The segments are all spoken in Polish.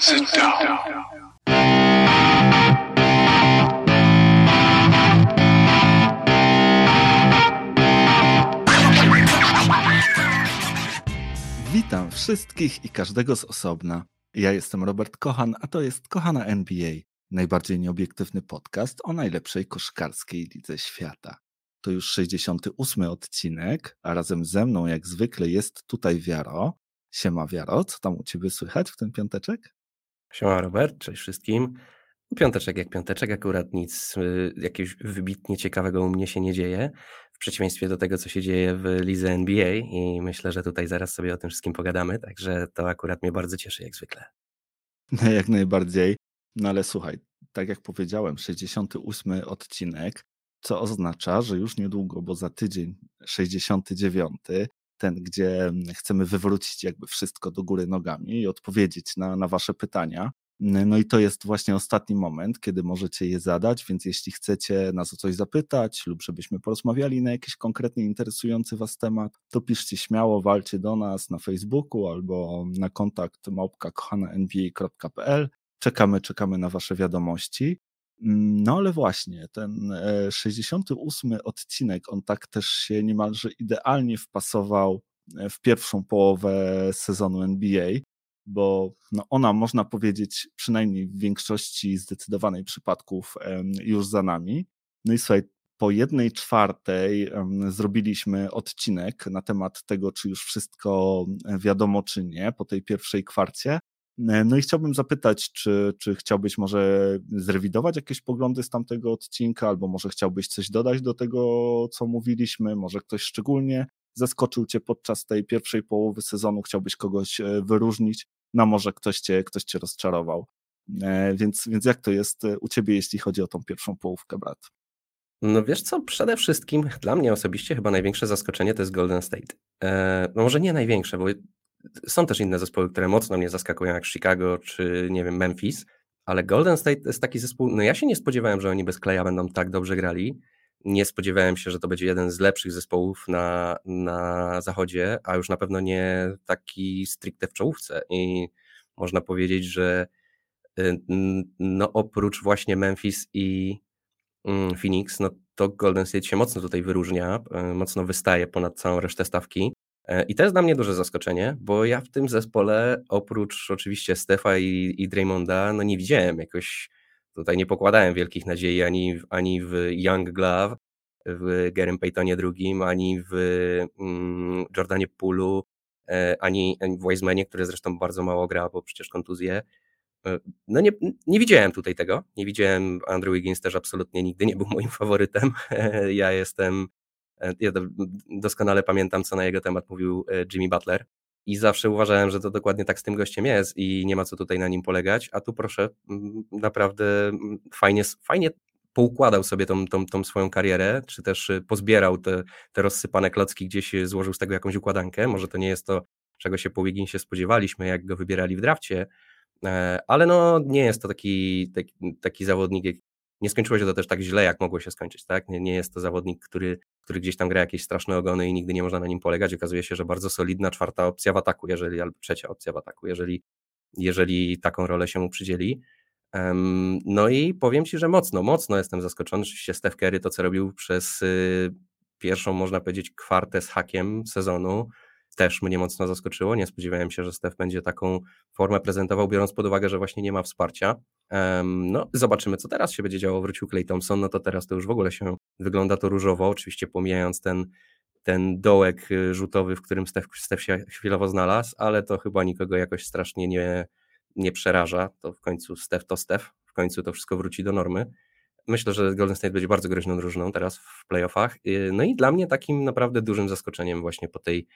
Sit down. Witam wszystkich i każdego z osobna. Ja jestem Robert Kochan, a to jest Kochana NBA, najbardziej nieobiektywny podcast o najlepszej koszkarskiej lidze świata. To już 68 odcinek, a razem ze mną jak zwykle jest tutaj Wiaro. Siema Wiaro, co tam u Ciebie słychać w ten piąteczek? Siema Robert, cześć wszystkim. Piąteczek jak piąteczek, akurat nic y, jakiegoś wybitnie ciekawego u mnie się nie dzieje, w przeciwieństwie do tego, co się dzieje w lidze NBA i myślę, że tutaj zaraz sobie o tym wszystkim pogadamy, także to akurat mnie bardzo cieszy jak zwykle. Jak najbardziej. No ale słuchaj, tak jak powiedziałem, 68 odcinek, co oznacza, że już niedługo, bo za tydzień 69, ten, gdzie chcemy wywrócić jakby wszystko do góry nogami i odpowiedzieć na, na Wasze pytania. No i to jest właśnie ostatni moment, kiedy możecie je zadać, więc jeśli chcecie nas o coś zapytać lub żebyśmy porozmawiali na jakiś konkretny interesujący Was temat, to piszcie śmiało, walcie do nas na Facebooku albo na kontakt małpka.kochana.nba.pl. Czekamy, czekamy na Wasze wiadomości. No ale właśnie, ten 68 e, odcinek, on tak też się niemalże idealnie wpasował e, w pierwszą połowę sezonu NBA, bo no ona, można powiedzieć, przynajmniej w większości zdecydowanej przypadków już za nami. No i słuchaj, po jednej czwartej zrobiliśmy odcinek na temat tego, czy już wszystko e, wiadomo, czy nie, po tej pierwszej kwarcie. E, no i chciałbym zapytać, czy, czy chciałbyś może zrewidować jakieś poglądy z tamtego odcinka, albo może chciałbyś coś dodać do tego, co mówiliśmy, może ktoś szczególnie zaskoczył Cię podczas tej pierwszej połowy sezonu, chciałbyś kogoś e, wyróżnić, no może ktoś Cię, ktoś cię rozczarował. E, więc, więc jak to jest u Ciebie, jeśli chodzi o tą pierwszą połówkę, brat? No wiesz co, przede wszystkim dla mnie osobiście chyba największe zaskoczenie to jest Golden State. no może nie największe, bo są też inne zespoły, które mocno mnie zaskakują, jak Chicago czy nie wiem, Memphis, ale Golden State to jest taki zespół, no ja się nie spodziewałem, że oni bez Kleja będą tak dobrze grali. Nie spodziewałem się, że to będzie jeden z lepszych zespołów na, na zachodzie, a już na pewno nie taki stricte w czołówce. I można powiedzieć, że y, no oprócz właśnie Memphis i mm, Phoenix, no to Golden State się mocno tutaj wyróżnia, y, mocno wystaje ponad całą resztę stawki. E, I to jest dla mnie duże zaskoczenie, bo ja w tym zespole, oprócz oczywiście Stefa i, i Draymonda, no nie widziałem jakoś, tutaj nie pokładałem wielkich nadziei ani, ani w Young Glove, w Gerem Paytonie drugim, ani w mm, Jordanie Pulu, e, ani, w Wisemanie, który zresztą bardzo mało gra, bo przecież kontuzje. E, no nie, nie widziałem tutaj tego, nie widziałem, Andrew Wiggins też absolutnie nigdy nie był moim faworytem. Ja jestem ja doskonale pamiętam, co na jego temat mówił e, Jimmy Butler. I zawsze uważałem, że to dokładnie tak z tym gościem jest i nie ma co tutaj na nim polegać. A tu proszę, naprawdę fajnie, fajnie poukładał sobie tą, tą, tą swoją karierę, czy też e, pozbierał te, te rozsypane klocki, gdzieś złożył z tego jakąś układankę. Może to nie jest to, czego się po Wigginsie spodziewaliśmy, jak go wybierali w drafcie, ale no nie jest to taki, taki, taki zawodnik, nie skończyło się to też tak źle, jak mogło się skończyć, tak? Nie, nie jest to zawodnik, który, który gdzieś tam gra jakieś straszne ogony i nigdy nie można na nim polegać. Okazuje się, że bardzo solidna czwarta opcja w ataku, jeżeli, albo trzecia opcja w ataku, jeżeli, jeżeli taką rolę się mu przydzieli. Um, no i powiem Ci, że mocno, mocno jestem zaskoczony. Oczywiście Steph Curry to, co robił przez y, pierwszą, można powiedzieć, kwartę z hakiem sezonu, też mnie mocno zaskoczyło. Nie spodziewałem się, że Steph będzie taką formę prezentował, biorąc pod uwagę, że właśnie nie ma wsparcia. Um, no, zobaczymy, co teraz się będzie działo. Wrócił Clay Thompson, no to teraz to już w ogóle się wygląda to różowo, oczywiście pomijając ten, ten dołek y, rzutowy, w którym Steph, Steph się chwilowo znalazł, ale to chyba nikogo jakoś strasznie nie, nie przeraża. To w końcu Steph to Steph, w końcu to wszystko wróci do normy. Myślę, że Golden State będzie bardzo groźną drużyną teraz w playoffach. Y, no i dla mnie takim naprawdę dużym zaskoczeniem właśnie po tej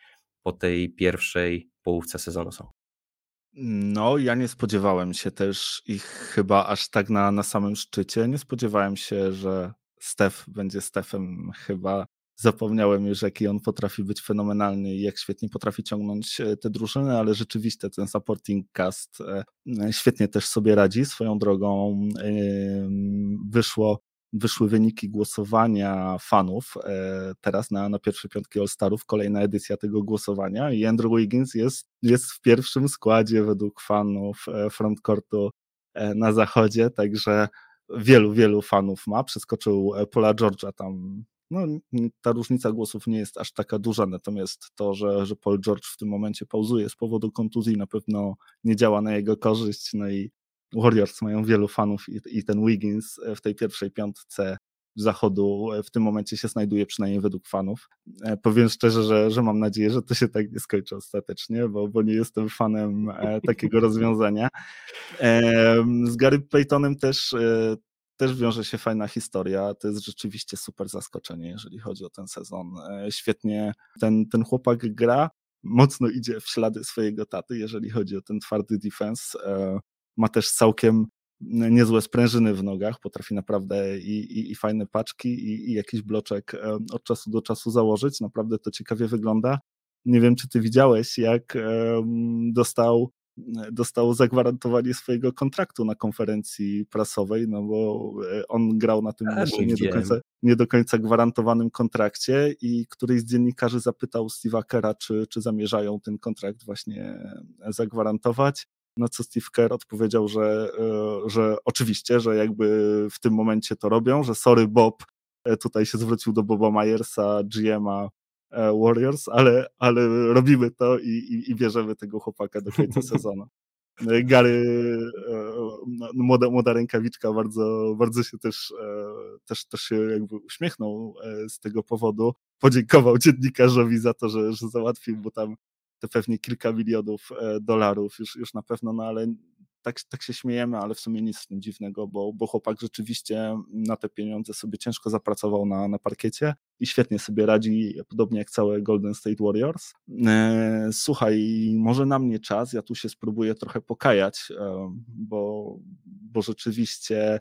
po tej pierwszej połówce sezonu są. No, ja nie spodziewałem się też ich chyba aż tak na, na samym szczycie. Nie spodziewałem się, że Stef będzie Stefem. Chyba zapomniałem już, jaki on potrafi być fenomenalny i jak świetnie potrafi ciągnąć e, te drużyny, ale rzeczywiście ten supporting cast e, świetnie też sobie radzi swoją drogą. Wyszło wyszły wyniki głosowania fanów e, teraz na, na pierwsze piątki All-Starów, kolejna edycja tego głosowania i Andrew Wiggins jest, jest w pierwszym składzie według fanów e, frontcourtu e, na zachodzie, także wielu, wielu fanów ma. Przeskoczył Paula George'a tam. No, ta różnica głosów nie jest aż taka duża, natomiast to, że, że Paul George w tym momencie pauzuje z powodu kontuzji, na pewno nie działa na jego korzyść. No i Warriors mają wielu fanów i, i ten Wiggins w tej pierwszej piątce zachodu w tym momencie się znajduje, przynajmniej według fanów. E, powiem szczerze, że, że mam nadzieję, że to się tak nie skończy ostatecznie, bo, bo nie jestem fanem e, takiego rozwiązania. Z Gary Paytonem też, e, też wiąże się fajna historia. To jest rzeczywiście super zaskoczenie, jeżeli chodzi o ten sezon. Świetnie ten, ten chłopak gra, mocno idzie w ślady swojego taty, jeżeli chodzi o ten twardy defense ma też całkiem niezłe sprężyny w nogach, potrafi naprawdę i, i, i fajne paczki i, i, jakiś bloczek od czasu do czasu założyć. Naprawdę to ciekawie wygląda. Nie wiem, czy ty widziałeś, jak dostał, dostał zagwarantowanie swojego kontraktu na konferencji prasowej, no bo e, on grał na tym jeszcze nie do, końca, nie do końca gwarantowanym kontrakcie i któryś z dziennikarzy zapytał Steve'a Kera, czy, czy zamierzają ten kontrakt właśnie zagwarantować na co Steve Kerr odpowiedział, że, e, że oczywiście, że jakby w tym momencie to robią, że sorry Bob, e, tutaj się zwrócił do Boba Myersa, GM'a e, Warriors, ale, ale robimy to i, i, i bierzemy tego chłopaka do końca sezonu. Gary, no, młoda, młoda rękawiczka, bardzo, bardzo się też, też, też się jakby uśmiechnął z tego powodu. Podziękował dziennikarzowi za to, że, że załatwił mu tam te pewnie kilka milionów e, dolarów już, już na pewno, no ale tak, tak się śmiejemy, ale w sumie nic w tym dziwnego, bo, bo chłopak rzeczywiście na te pieniądze sobie ciężko zapracował na, na parkiecie i świetnie sobie radzi, podobnie jak całe Golden State Warriors. E, słuchaj, może na mnie czas, ja tu się spróbuję trochę pokajać, e, bo, bo rzeczywiście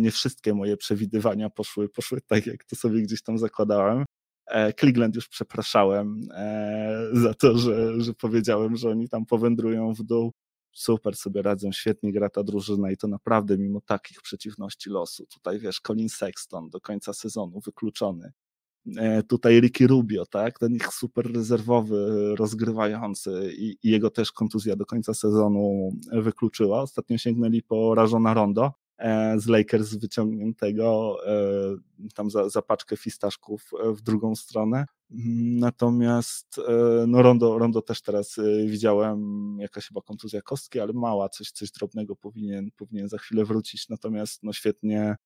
nie wszystkie moje przewidywania poszły, poszły tak, jak to sobie gdzieś tam zakładałem. E, Cleveland już przepraszałem e, za to, że, że powiedziałem, że oni tam powędrują w dół. Super sobie radzą, świetnie gra ta drużyna i to naprawdę mimo takich przeciwności losu. Tutaj wiesz, Colin Sexton do końca sezonu wykluczony. E, tutaj Ricky Rubio, tak? Ten ich super rezerwowy, rozgrywający i, i jego też kontuzja do końca sezonu wykluczyła. Ostatnio sięgnęli po Rajona Rondo, z Lakers wyciągniętego e, tam za, za paczkę fistaszków e, w drugą stronę. Natomiast no Rondo, Rondo też teraz widziałem jakaś chyba kontuzja kostki, ale mała, coś, coś drobnego powinien, powinien za chwilę wrócić. Natomiast no świetnie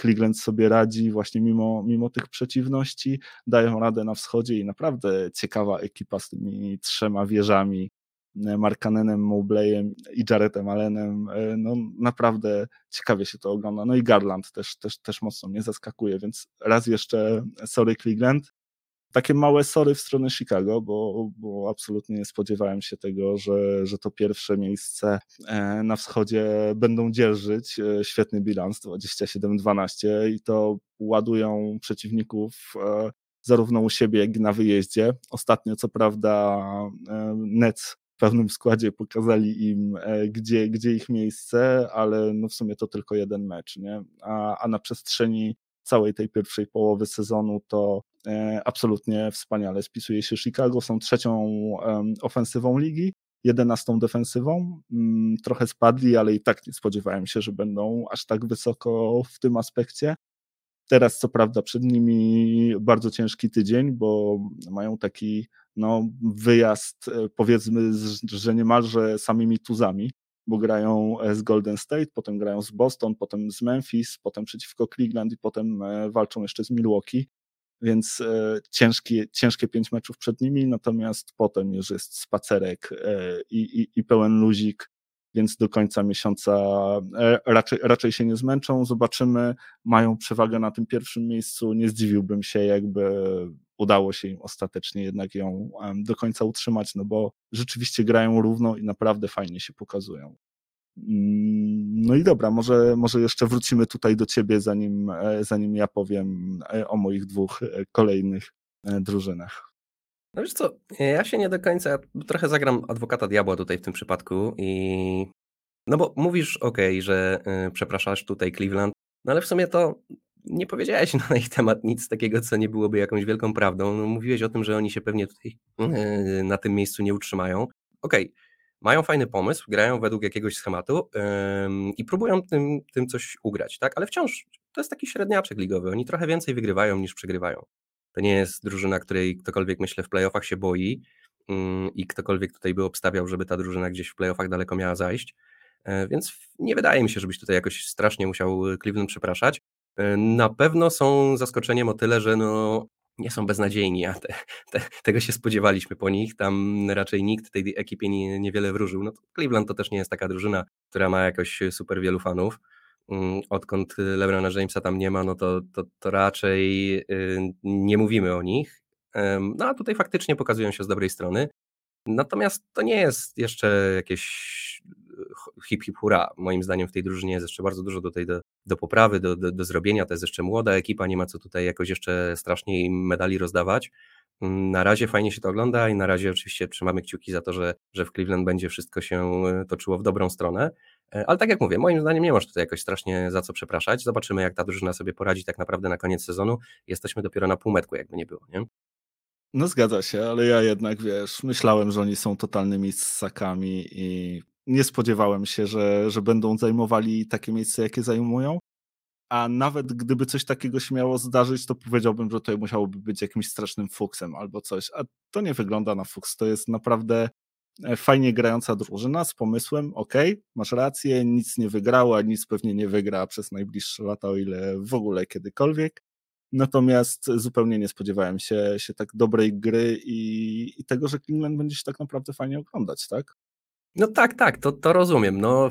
Cleveland sobie radzi właśnie mimo, mimo tych przeciwności, dają radę na wschodzie i naprawdę ciekawa ekipa z tymi trzema wieżami Markanenem, Mowblayem i Jaretem Allenem. E, no naprawdę ciekawie się to ogląda. No i Garland też, też, też mocno mnie zaskakuje, więc raz jeszcze sorry Cleveland. Takie małe sory w stronę Chicago, bo, bo absolutnie nie spodziewałem się tego, że, że to pierwsze miejsce e, na wschodzie będą dzierżyć. E, świetny bilans, 27-12 i to ładują przeciwników zarówno u siebie, jak i na wyjeździe. Ostatnio, co prawda, Nets w pewnym składzie pokazali im, e, gdzie, gdzie ich miejsce, ale no w sumie to tylko jeden mecz, nie? A, a na przestrzeni całej tej pierwszej połowy sezonu to e, absolutnie wspaniale spisuje się Chicago, są trzecią ofensywą ligi, jedenastą defensywą, mm, trochę spadli, ale i tak nie spodziewałem się, że będą aż tak wysoko w tym aspekcie. Teraz, co prawda, przed nimi bardzo ciężki tydzień, bo mają taki no, wyjazd, e, powiedzmy, że niemalże samymi tuzami, bo grają e, z Golden State, potem grają z Boston, potem z Memphis, potem przeciwko Cleveland i potem e, walczą jeszcze z Milwaukee. Więc ciężkie, ciężkie pięć meczów przed nimi, natomiast potem już jest spacerek i, i, i pełen luzik więc do końca miesiąca e, raczej, raczej się nie zmęczą. Zobaczymy, mają przewagę na tym pierwszym miejscu. Nie zdziwiłbym się, jakby udało się im ostatecznie jednak ją do końca utrzymać, no bo rzeczywiście grają równo i naprawdę fajnie się pokazują. Mm, no i dobra, może, może jeszcze wrócimy tutaj do ciebie, zanim, e, zanim ja powiem e, o moich dwóch kolejnych drużynach. No wiesz co, ja się nie do końca, trochę zagram adwokata diabła tutaj w tym przypadku i no bo mówisz, ok, że y, przepraszasz tutaj Cleveland, no ale w sumie to nie powiedziałeś na ich temat nic takiego, co nie byłoby jakąś wielką prawdą. No, mówiłeś o tym, że oni się pewnie tutaj e, na tym miejscu nie utrzymają. Okej, okay. mają fajny pomysł, grają według jakiegoś schematu i próbują tym, tym coś ugrać, tak? Ale wciąż to jest taki średniaczek ligowy. Oni trochę więcej wygrywają niż przegrywają. To nie jest drużyna, której ktokolwiek, myślę, w playoffach się boi mm, i ktokolwiek tutaj by obstawiał, żeby ta drużyna gdzieś w playoffach daleko miała zajść. E, więc nie wydaje mi się, żebyś tutaj jakoś strasznie musiał Cleveland przepraszać. E, na pewno są zaskoczeniem o tyle, że no, nie są beznadziejni, a te, te, tego się spodziewaliśmy po nich. Tam raczej nikt tej ekipie nie, niewiele wróżył. No Cleveland to też nie jest taka drużyna, która ma jakoś super wielu fanów. Mm, odkąd LeBrona Jamesa tam nie ma, no to, to, to raczej y, nie mówimy o nich. No a tutaj faktycznie pokazują się z dobrej strony. Natomiast to nie jest jeszcze jakieś hip hip hura. Moim zdaniem w tej drużynie jest jeszcze bardzo dużo tej, do, do poprawy, do, do, do zrobienia. To jest jeszcze młoda ekipa, nie ma co tutaj jakoś jeszcze strasznie im medali rozdawać. Mm, na razie fajnie się to ogląda i na razie oczywiście trzymamy kciuki za to, że, że w Cleveland będzie wszystko się e, toczyło w dobrą stronę. E, ale tak jak mówię, moim zdaniem nie masz tutaj jakoś strasznie za co przepraszać. Zobaczymy, jak ta drużyna sobie poradzi tak naprawdę na koniec sezonu. Jesteśmy dopiero na półmetku, jakby nie było, nie? No zgadza się, ale ja jednak, wiesz, myślałem, że oni są totalnymi ssakami i nie spodziewałem się, że, że będą zajmowali takie miejsce, jakie zajmują. A nawet gdyby coś takiego się miało zdarzyć, to powiedziałbym, że to musiałoby być jakimś strasznym fuksem albo coś. A to nie wygląda na fuks. To jest naprawdę fajnie grająca drużyna z pomysłem, ok, masz rację, nic nie wygrała, nic pewnie nie wygra przez najbliższe lata, o ile w ogóle kiedykolwiek. Natomiast zupełnie nie spodziewałem się, się tak dobrej gry i, i tego, że Cleveland będzie się tak naprawdę fajnie oglądać, tak? No tak, tak, to, to rozumiem. No,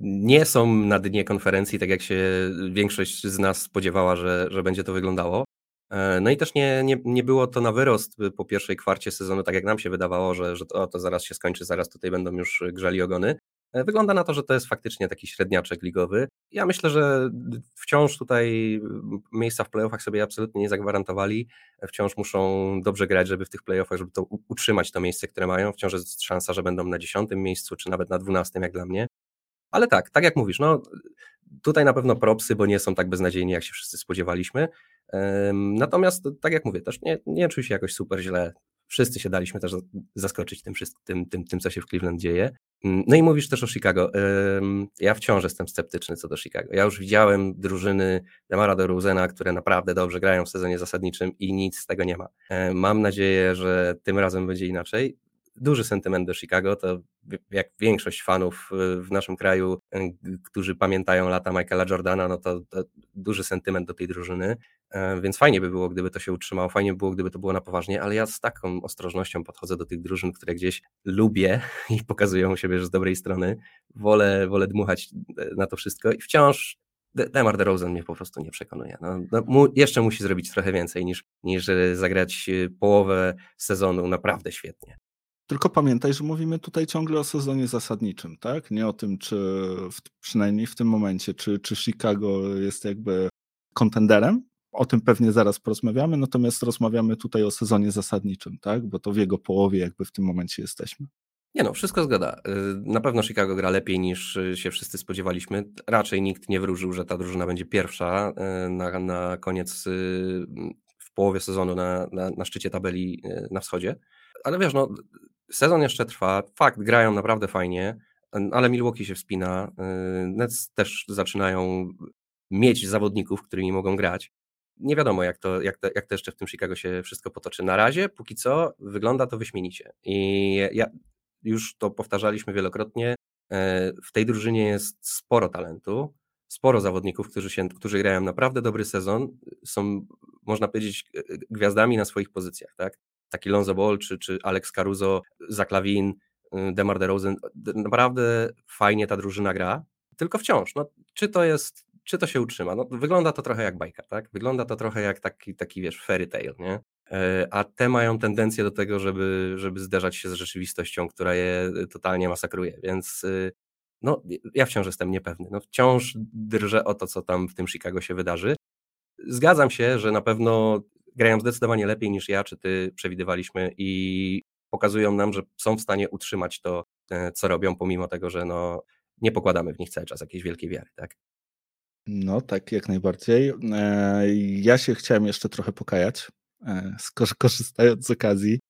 nie są na dnie konferencji, tak jak się większość z nas spodziewała, że, że będzie to wyglądało. E, no i też nie, nie, nie było to na wyrost po pierwszej kwarcie sezonu, tak jak nam się wydawało, że, że to, to zaraz się skończy, zaraz tutaj będą już grzali ogony. E, wygląda na to, że to jest faktycznie taki średniaczek ligowy. Ja myślę, że wciąż tutaj miejsca w playoffach sobie absolutnie nie zagwarantowali. Wciąż muszą dobrze grać, żeby w tych playoffach, żeby to utrzymać to miejsce, które mają. Wciąż jest szansa, że będą na dziesiątym miejscu, czy nawet na dwunastym, jak dla mnie. Ale tak, tak jak mówisz, no tutaj na pewno propsy, bo nie są tak beznadziejni, jak się wszyscy spodziewaliśmy. Natomiast, tak jak mówię, też nie, nie czuję się jakoś super źle. Wszyscy się daliśmy też zaskoczyć tym, tym, tym, tym, co się w Cleveland dzieje. Mm, no i mówisz też o Chicago. Ja wciąż jestem sceptyczny co do Chicago. Ja już widziałem drużyny Demara DeRozena, które naprawdę dobrze grają w sezonie zasadniczym i nic z tego nie ma. Mam nadzieję, że tym razem będzie inaczej duży sentyment do Chicago, to jak większość fanów y, w naszym kraju, y, którzy pamiętają lata Michaela Jordana, no to, to, duży sentyment do tej drużyny, e, więc fajnie by było, gdyby to się utrzymało, fajnie by było, gdyby to było na poważnie, ale ja z taką ostrożnością podchodzę do tych drużyn, które gdzieś lubię i pokazują siebie, że z dobrej strony, wolę, wolę dmuchać e, na to wszystko i wciąż Demar DeRozan mnie po prostu nie przekonuje. No, no, mu, jeszcze musi zrobić trochę więcej niż, niż zagrać y, połowę sezonu naprawdę świetnie. Tylko pamiętaj, że mówimy tutaj ciągle o sezonie zasadniczym, tak? Nie o tym, czy w, przynajmniej w tym momencie, czy, czy Chicago jest jakby kontenderem. O tym pewnie zaraz porozmawiamy, natomiast rozmawiamy tutaj o sezonie zasadniczym, tak? Bo to w jego połowie jakby w tym momencie jesteśmy. Nie no, wszystko zgoda. Y, na pewno Chicago gra lepiej niż się wszyscy spodziewaliśmy. Raczej nikt nie wróżył, że ta drużyna będzie pierwsza y, na, na koniec, y, w połowie sezonu na, na, na szczycie tabeli na wschodzie. Ale wiesz, no, Sezon jeszcze trwa. Fakt, grają naprawdę fajnie, ale Milwaukee się wspina. Y, Nets też zaczynają mieć zawodników, którymi mogą grać. Nie wiadomo, jak to, jak, to, jak to jeszcze w tym Chicago się wszystko potoczy. Na razie, póki co, wygląda to wyśmienicie. I ja, już to powtarzaliśmy wielokrotnie. E, w tej drużynie jest sporo talentu, sporo zawodników, którzy, się, którzy grają naprawdę dobry sezon, są, można powiedzieć, gwiazdami na swoich pozycjach. Tak? Taki Lonzo Ball czy, czy Alex Caruso, Zach Lavin, y, Demar DeRozan, naprawdę fajnie ta drużyna gra, tylko wciąż, no, czy to jest, czy to się utrzyma? No, wygląda to trochę jak bajka, tak? Wygląda to trochę jak taki, taki wiesz, fairy tale, nie? E, a te mają tendencję do tego, żeby, żeby zderzać się z rzeczywistością, która je totalnie masakruje, więc y, no, ja wciąż jestem niepewny. No, wciąż drżę o to, co tam w tym Chicago się wydarzy. Zgadzam się, że na pewno grają zdecydowanie lepiej niż ja czy ty przewidywaliśmy i pokazują nam, że są w stanie utrzymać to, e, co robią, pomimo tego, że no, nie pokładamy w nich cały czas jakiejś wielkiej wiary. Tak? No tak, jak najbardziej. E, ja się chciałem jeszcze trochę pokajać, e, korzystając z okazji,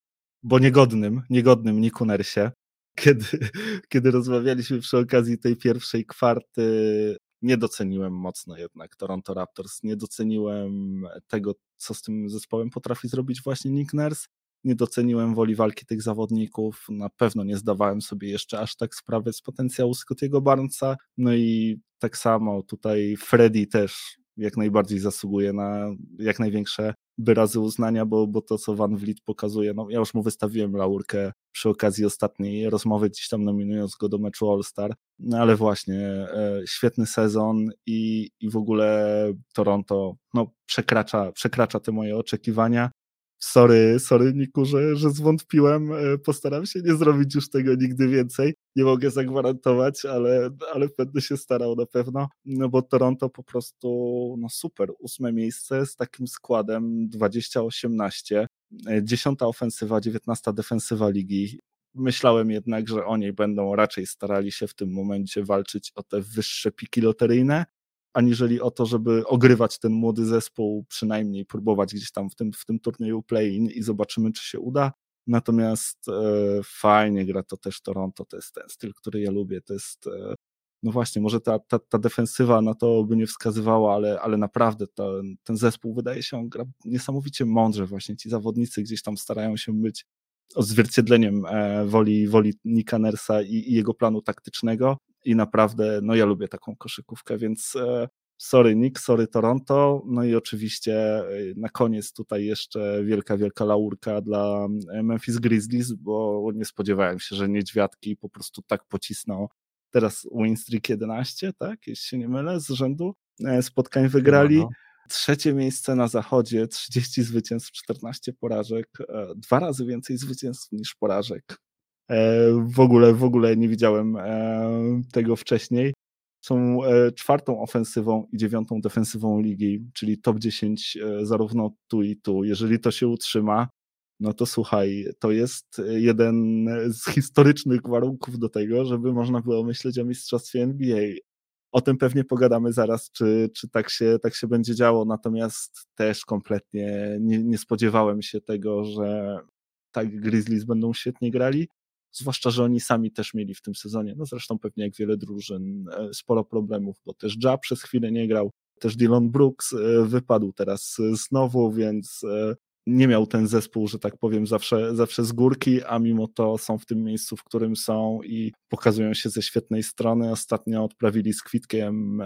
bo niegodnym, niegodnym Niku Nersie, kiedy, kiedy rozmawialiśmy przy okazji tej pierwszej kwarty, nie doceniłem mocno jednak Toronto Raptors, nie doceniłem tego, co z tym zespołem potrafi zrobić właśnie Nick Nurse, nie doceniłem woli walki tych zawodników, na pewno nie zdawałem sobie jeszcze aż tak sprawy z potencjału Scottiego Barnesa, no i tak samo tutaj Freddy też jak najbardziej zasługuje na jak największe wyrazy uznania, bo, bo to, co Van Vliet pokazuje, no ja już mu wystawiłem laurkę przy okazji ostatniej rozmowy, gdzieś tam nominując go do meczu All-Star, no ale właśnie e, świetny sezon i, i w ogóle Toronto no, przekracza, przekracza te moje oczekiwania. Sorry, sorry Niku, że, że zwątpiłem. E, postaram się nie zrobić już tego nigdy więcej. Nie mogę zagwarantować, ale, ale będę się starał na pewno, no bo Toronto po prostu no super, ósme miejsce z takim składem 20-18, e, dziesiąta ofensywa, dziewiętnasta defensywa ligi. Myślałem jednak, że oni będą raczej starali się w tym momencie walczyć o te wyższe piki loteryjne, aniżeli o to, żeby ogrywać ten młody zespół, przynajmniej próbować gdzieś tam w tym, w tym turnieju play-in i zobaczymy, czy się uda. Natomiast e, fajnie gra to też Toronto, to jest ten styl, który ja lubię, to jest e, no właśnie, może ta, ta, ta defensywa na to by nie wskazywała, ale, ale naprawdę to, ten zespół wydaje się, on gra niesamowicie mądrze, właśnie ci zawodnicy gdzieś tam starają się być odzwierciedleniem e, woli, woli Nika Nersa i, i jego planu taktycznego i naprawdę, no ja lubię taką koszykówkę, więc e, sorry Nick, sorry Toronto, no i oczywiście e, na koniec tutaj jeszcze wielka, wielka laurka dla e, Memphis Grizzlies, bo nie spodziewałem się, że niedźwiadki po prostu tak pocisną. Teraz win streak 11, tak, jeśli się nie mylę, z rzędu spotkań wygrali. No, no. Trzecie miejsce na zachodzie, 30 zwycięstw, 14 porażek, dwa razy więcej zwycięstw niż porażek. E, w ogóle, w ogóle nie widziałem e, tego wcześniej. Są e, czwartą ofensywą i dziewiątą defensywą ligi, czyli top 10 zarówno tu i tu. Jeżeli to się utrzyma, no to słuchaj, to jest jeden z historycznych warunków do tego, żeby można było myśleć o mistrzostwie NBA. O tym pewnie pogadamy zaraz, czy, czy tak, się, tak się będzie działo, natomiast też kompletnie nie, nie spodziewałem się tego, że tak Grizzlies będą świetnie grali zwłaszcza, że oni sami też mieli w tym sezonie, no zresztą pewnie jak wiele drużyn, e, sporo problemów, bo też Ja przez chwilę nie grał, też Dylan Brooks e, wypadł teraz e, znowu, więc nie miał ten zespół, że tak powiem, zawsze, zawsze z górki, a mimo to są w tym miejscu, w którym są i pokazują się ze świetnej strony. Ostatnio odprawili z kwitkiem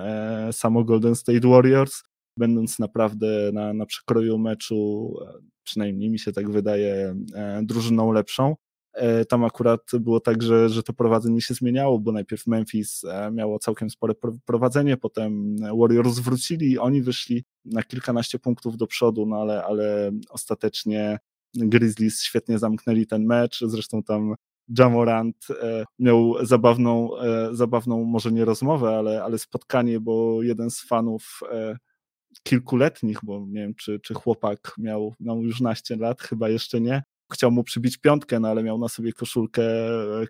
samo Golden State Warriors, będąc naprawdę na, na przekroju meczu, przynajmniej mi się tak wydaje, drużyną lepszą. E, tam akurat było tak, że, że to prowadzenie się zmieniało, bo najpierw Memphis e, miało całkiem spore prowadzenie, potem Warriors wrócili, oni wyszli na kilkanaście punktów do przodu, no ale, ale ostatecznie Grizzlies świetnie zamknęli ten mecz, zresztą tam Jamorant e, miał zabawną, zabawną może nie rozmowę, ale, ale spotkanie, bo jeden z fanów kilkuletnich, bo nie wiem, czy, czy chłopak miał, miał już naście lat, chyba jeszcze nie, chciał mu przybić piątkę, no ale miał na sobie koszulkę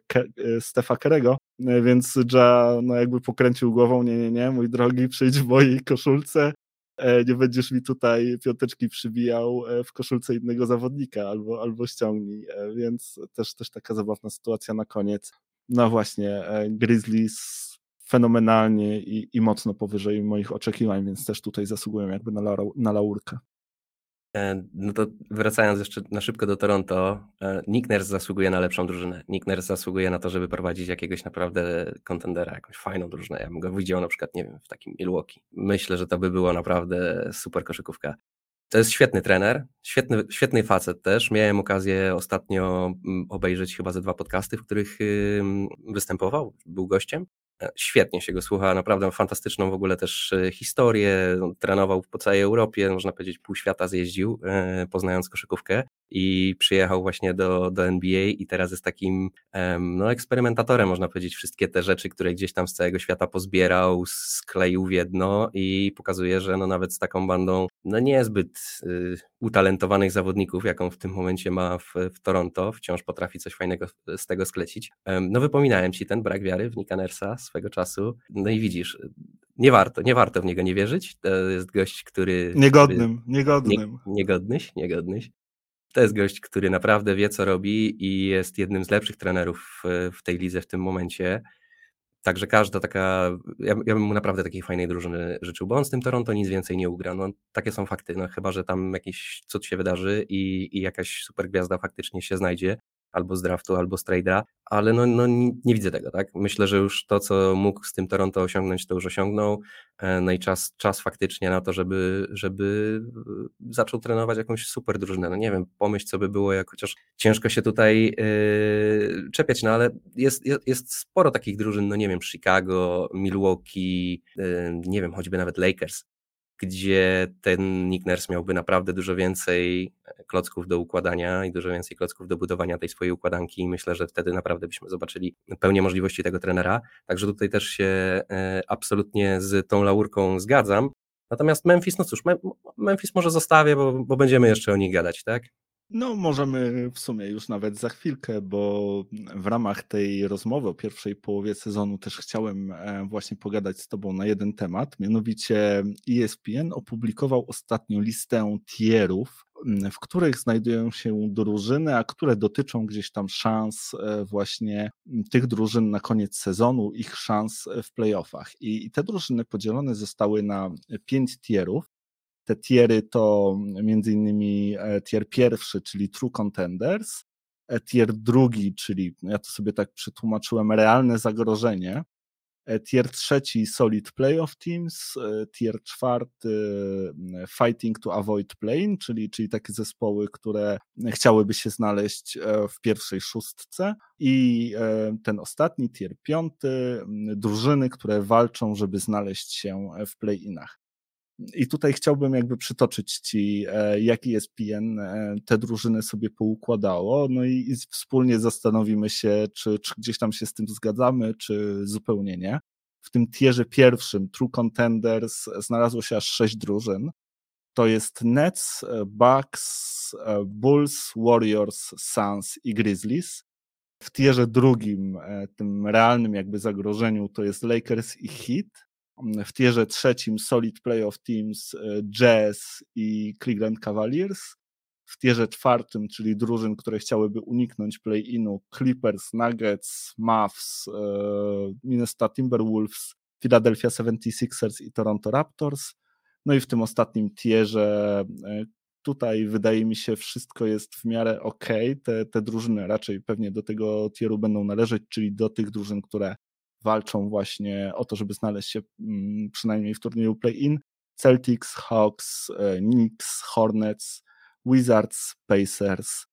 Ke e, Stefa Kerego, e, więc Ja no jakby pokręcił głową, nie, nie, nie, mój drogi, przyjdź w mojej koszulce, e, nie będziesz mi tutaj piąteczki przybijał w koszulce innego zawodnika, albo, albo ściągnij, więc też, też taka zabawna sytuacja na koniec. No właśnie, Grizzlies fenomenalnie i, i mocno powyżej moich oczekiwań, więc też tutaj zasługują jakby na, na laurkę. E, no to wracając jeszcze na szybko do Toronto, e, Nick zasługuje na lepszą drużynę. Nick zasługuje na to, żeby prowadzić jakiegoś naprawdę kontendera, jakąś fajną drużynę. Ja bym go widział na przykład, nie wiem, w takim Milwaukee. Myślę, że to by było naprawdę super koszykówka. To jest świetny trener, świetny, świetny facet też. Miałem okazję ostatnio mm, obejrzeć chyba ze dwa podcasty, w których występował, był gościem. Świetnie się go słucha, naprawdę fantastyczną w ogóle też e, historię. Trenował po całej Europie, można powiedzieć, pół świata zjeździł, e, poznając koszykówkę i przyjechał właśnie do, do NBA i teraz jest takim no, eksperymentatorem, można powiedzieć, wszystkie te rzeczy, które gdzieś tam z całego świata pozbierał, skleił w jedno i pokazuje, że no nawet z taką bandą no niezbyt y, utalentowanych zawodników, jaką w tym momencie ma w, w, Toronto, wciąż potrafi coś fajnego z tego sklecić. No wypominałem Ci ten brak wiary w Nika Nersa swego czasu, no i widzisz, nie warto, nie warto w niego nie wierzyć. To jest gość, który. Niegodnym, który, niegodnym. Nie, niegodnyś, niegodnyś. To jest gość, który naprawdę wie, co robi i jest jednym z lepszych trenerów w, tej lidze w tym momencie. Także każda taka, ja, ja, bym mu naprawdę takiej fajnej drużyny życzył, bo on z tym Toronto nic więcej nie ugra. No, takie są fakty, no, chyba że tam jakiś cud się wydarzy i, i jakaś super gwiazda faktycznie się znajdzie, albo z draftu, albo z trade'a, ale no, no nie widzę tego, tak? Myślę, że już to, co mógł z tym Toronto osiągnąć, to już osiągnął, e, no i czas, czas faktycznie na to, żeby, żeby e, zaczął trenować jakąś super drużynę, no nie wiem, pomyśl, co by było, jak chociaż ciężko się tutaj yy, czepiać, no ale jest, jest, jest sporo takich drużyn, no nie wiem, Chicago, Milwaukee, yy, nie wiem, choćby nawet Lakers, gdzie ten Nick Nurse miałby naprawdę dużo więcej klocków do układania i dużo więcej klocków do budowania tej swojej układanki i myślę, że wtedy naprawdę byśmy zobaczyli pełnię możliwości tego trenera. Także tutaj też się e, absolutnie z tą laurką zgadzam. Natomiast Memphis, no cóż, Memphis może zostawię, bo, bo będziemy jeszcze o nich gadać, tak? No, możemy w sumie już nawet za chwilkę, bo w ramach tej rozmowy o pierwszej połowie sezonu też chciałem e, właśnie pogadać z Tobą na jeden temat. Mianowicie ESPN opublikował ostatnio listę tierów, w których znajdują się drużyny, a które dotyczą gdzieś tam szans e, właśnie tych drużyn na koniec sezonu, ich szans w playoffach. I te drużyny podzielone zostały na pięć tierów. Te tiery to między innymi e, tier pierwszy, czyli True Contenders, e, tier drugi, czyli ja to sobie tak przetłumaczyłem, realne zagrożenie, e, tier trzeci Solid Playoff Teams, tier czwarty Fighting to Avoid Playing, czyli, czyli takie zespoły, które chciałyby się znaleźć w pierwszej szóstce i ten ostatni, tier piąty, drużyny, które walczą, żeby znaleźć się w play-inach. I tutaj chciałbym jakby przytoczyć Ci, e, jaki jest PN e, te drużyny sobie poukładało, no i, i wspólnie zastanowimy się, czy, czy gdzieś tam się z tym zgadzamy, czy zupełnie nie. W tym tierze pierwszym, True Contenders, znalazło się aż sześć drużyn. To jest Nets, e, Bucks, Bulls, Warriors, Suns i Grizzlies. W tierze drugim, tym realnym jakby zagrożeniu, to jest Lakers i Heat w tierze trzecim Solid Playoff Teams e, Jazz i Cleveland Cavaliers. W tierze czwartym, czyli drużyn, które chciałyby uniknąć play-inu, Clippers, Nuggets, Mavs, e, Minnesota Timberwolves, Philadelphia 76ers i Toronto Raptors. No i w tym ostatnim tierze e, tutaj wydaje mi się wszystko jest w miarę ok. Te, te drużyny raczej pewnie do tego tieru będą należeć, czyli do tych drużyn, które walczą właśnie o to, żeby znaleźć się mm, przynajmniej w turnieju play-in. Celtics, Hawks, e, Knicks, Hornets, Wizards, Pacers,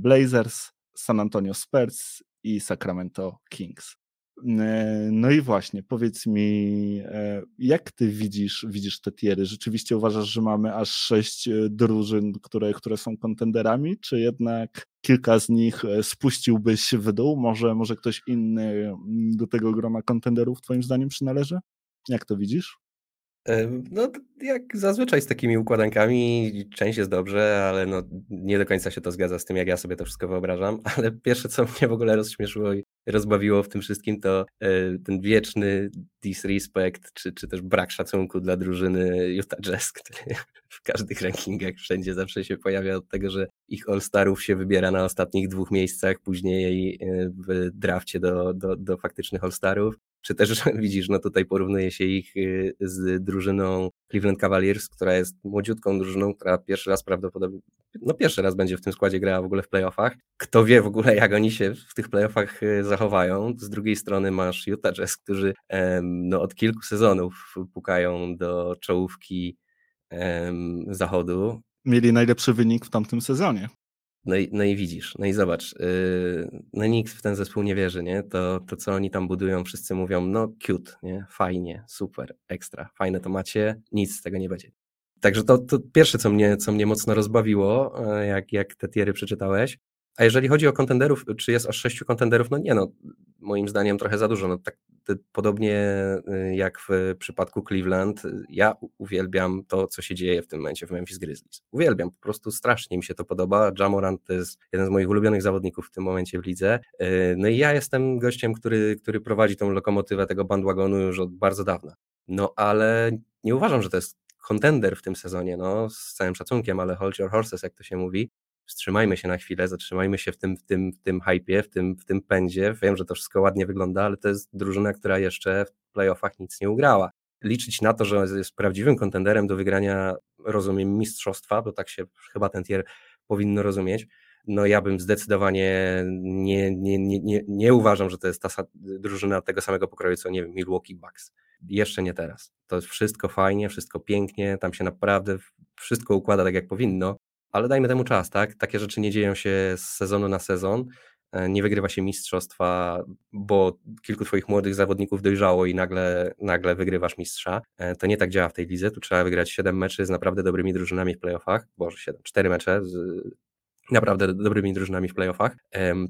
Blazers, San Antonio Spurs i Sacramento Kings. E, no i właśnie, powiedz mi, e, jak ty widzisz, widzisz te tiery? Rzeczywiście uważasz, że mamy aż sześć drużyn, które, które są kontenderami, czy jednak kilka z nich e, spuściłbyś w dół? Może, może ktoś inny mm, do tego grona kontenderów twoim zdaniem przynależy? Jak to widzisz? No, jak zazwyczaj z takimi układankami, część jest dobrze, ale no, nie do końca się to zgadza z tym, jak ja sobie to wszystko wyobrażam. Ale pierwsze, co mnie w ogóle rozśmieszyło i rozbawiło w tym wszystkim, to e, ten wieczny disrespect, czy, czy też brak szacunku dla drużyny Utah Jazz, który w każdych rankingach wszędzie zawsze się pojawia od tego, że ich All-Starów się wybiera na ostatnich dwóch miejscach, później e, w drafcie do, do, do faktycznych All-Starów czy też widzisz, no tutaj porównuje się ich y, z drużyną Cleveland Cavaliers, która jest młodziutką drużyną, która pierwszy raz prawdopodobnie, no pierwszy raz będzie w tym składzie grała w ogóle w playoffach. Kto wie w ogóle, jak oni się w tych playoffach y, zachowają. Z drugiej strony masz Utah Jazz, którzy no, od kilku sezonów pukają do czołówki zachodu. Mieli najlepszy wynik w tamtym sezonie. No i, no i widzisz, no i zobacz, yy, no nikt w ten zespół nie wierzy, nie? To, to co oni tam budują, wszyscy mówią, no cute, nie? Fajnie, super, ekstra, fajne to macie, nic z tego nie będzie. Także to, to pierwsze, co mnie, co mnie mocno rozbawiło, e, jak, jak te tiery przeczytałeś. A jeżeli chodzi o kontenderów, czy jest aż sześciu kontenderów, no nie no, moim zdaniem trochę za dużo. No, tak, podobnie y, jak w przypadku Cleveland, ja uwielbiam to, co się dzieje w tym momencie w Memphis Grizzlies. Uwielbiam, po prostu strasznie mi się to podoba. Jamorant to jest jeden z moich ulubionych zawodników w tym momencie w lidze. Y, no i ja jestem gościem, który, który prowadzi tą lokomotywę tego bandwagonu już od bardzo dawna. No ale nie uważam, że to jest kontender w tym sezonie, no z całym szacunkiem, ale hold your horses, jak to się mówi. Wstrzymajmy się na chwilę, zatrzymajmy się w tym, w tym, w tym hypie, w tym, w tym pędzie. Wiem, że to wszystko ładnie wygląda, ale to jest drużyna, która jeszcze w playoffach nic nie ugrała. Liczyć na to, że jest prawdziwym kontenderem do wygrania, rozumiem, mistrzostwa, bo tak się chyba ten tier powinno rozumieć, no ja bym zdecydowanie nie, nie, nie, nie, nie uważam, że to jest ta drużyna tego samego pokroju, co nie wiem, Milwaukee Bucks. Jeszcze nie teraz. To jest wszystko fajnie, wszystko pięknie, tam się naprawdę wszystko układa tak, jak powinno, ale dajmy temu czas, tak? Takie rzeczy nie dzieją się z sezonu na sezon, e, nie wygrywa się mistrzostwa, bo kilku twoich młodych zawodników dojrzało i nagle, nagle wygrywasz mistrza. E, to nie tak działa w tej lidze, tu trzeba wygrać 7 meczy z naprawdę dobrymi drużynami w playoffach, boże 7, 4 mecze z naprawdę dobrymi drużynami w playoffach.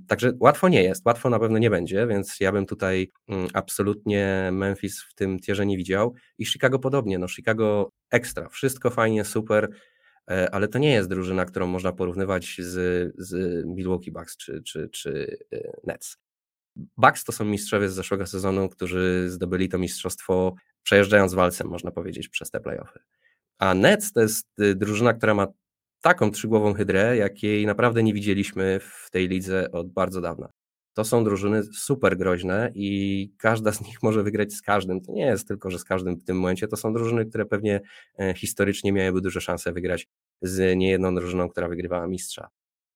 Także łatwo nie jest, łatwo na pewno nie będzie, więc ja bym tutaj mm, absolutnie Memphis w tym tierze nie widział i Chicago podobnie, no Chicago ekstra, wszystko fajnie, super, ale to nie jest drużyna, którą można porównywać z, z Milwaukee Bucks czy, czy, czy e, Nets. Bucks to są mistrzowie z zeszłego sezonu, którzy zdobyli to mistrzostwo przejeżdżając walcem, można powiedzieć, przez te playoffy. A Nets to jest y, drużyna, która ma taką trzygłową hydrę, jakiej naprawdę nie widzieliśmy w tej lidze od bardzo dawna. To są drużyny super groźne i każda z nich może wygrać z każdym. To nie jest tylko, że z każdym w tym momencie. To są drużyny, które pewnie e, historycznie miałyby duże szanse wygrać z niejedną drużyną, która wygrywała mistrza.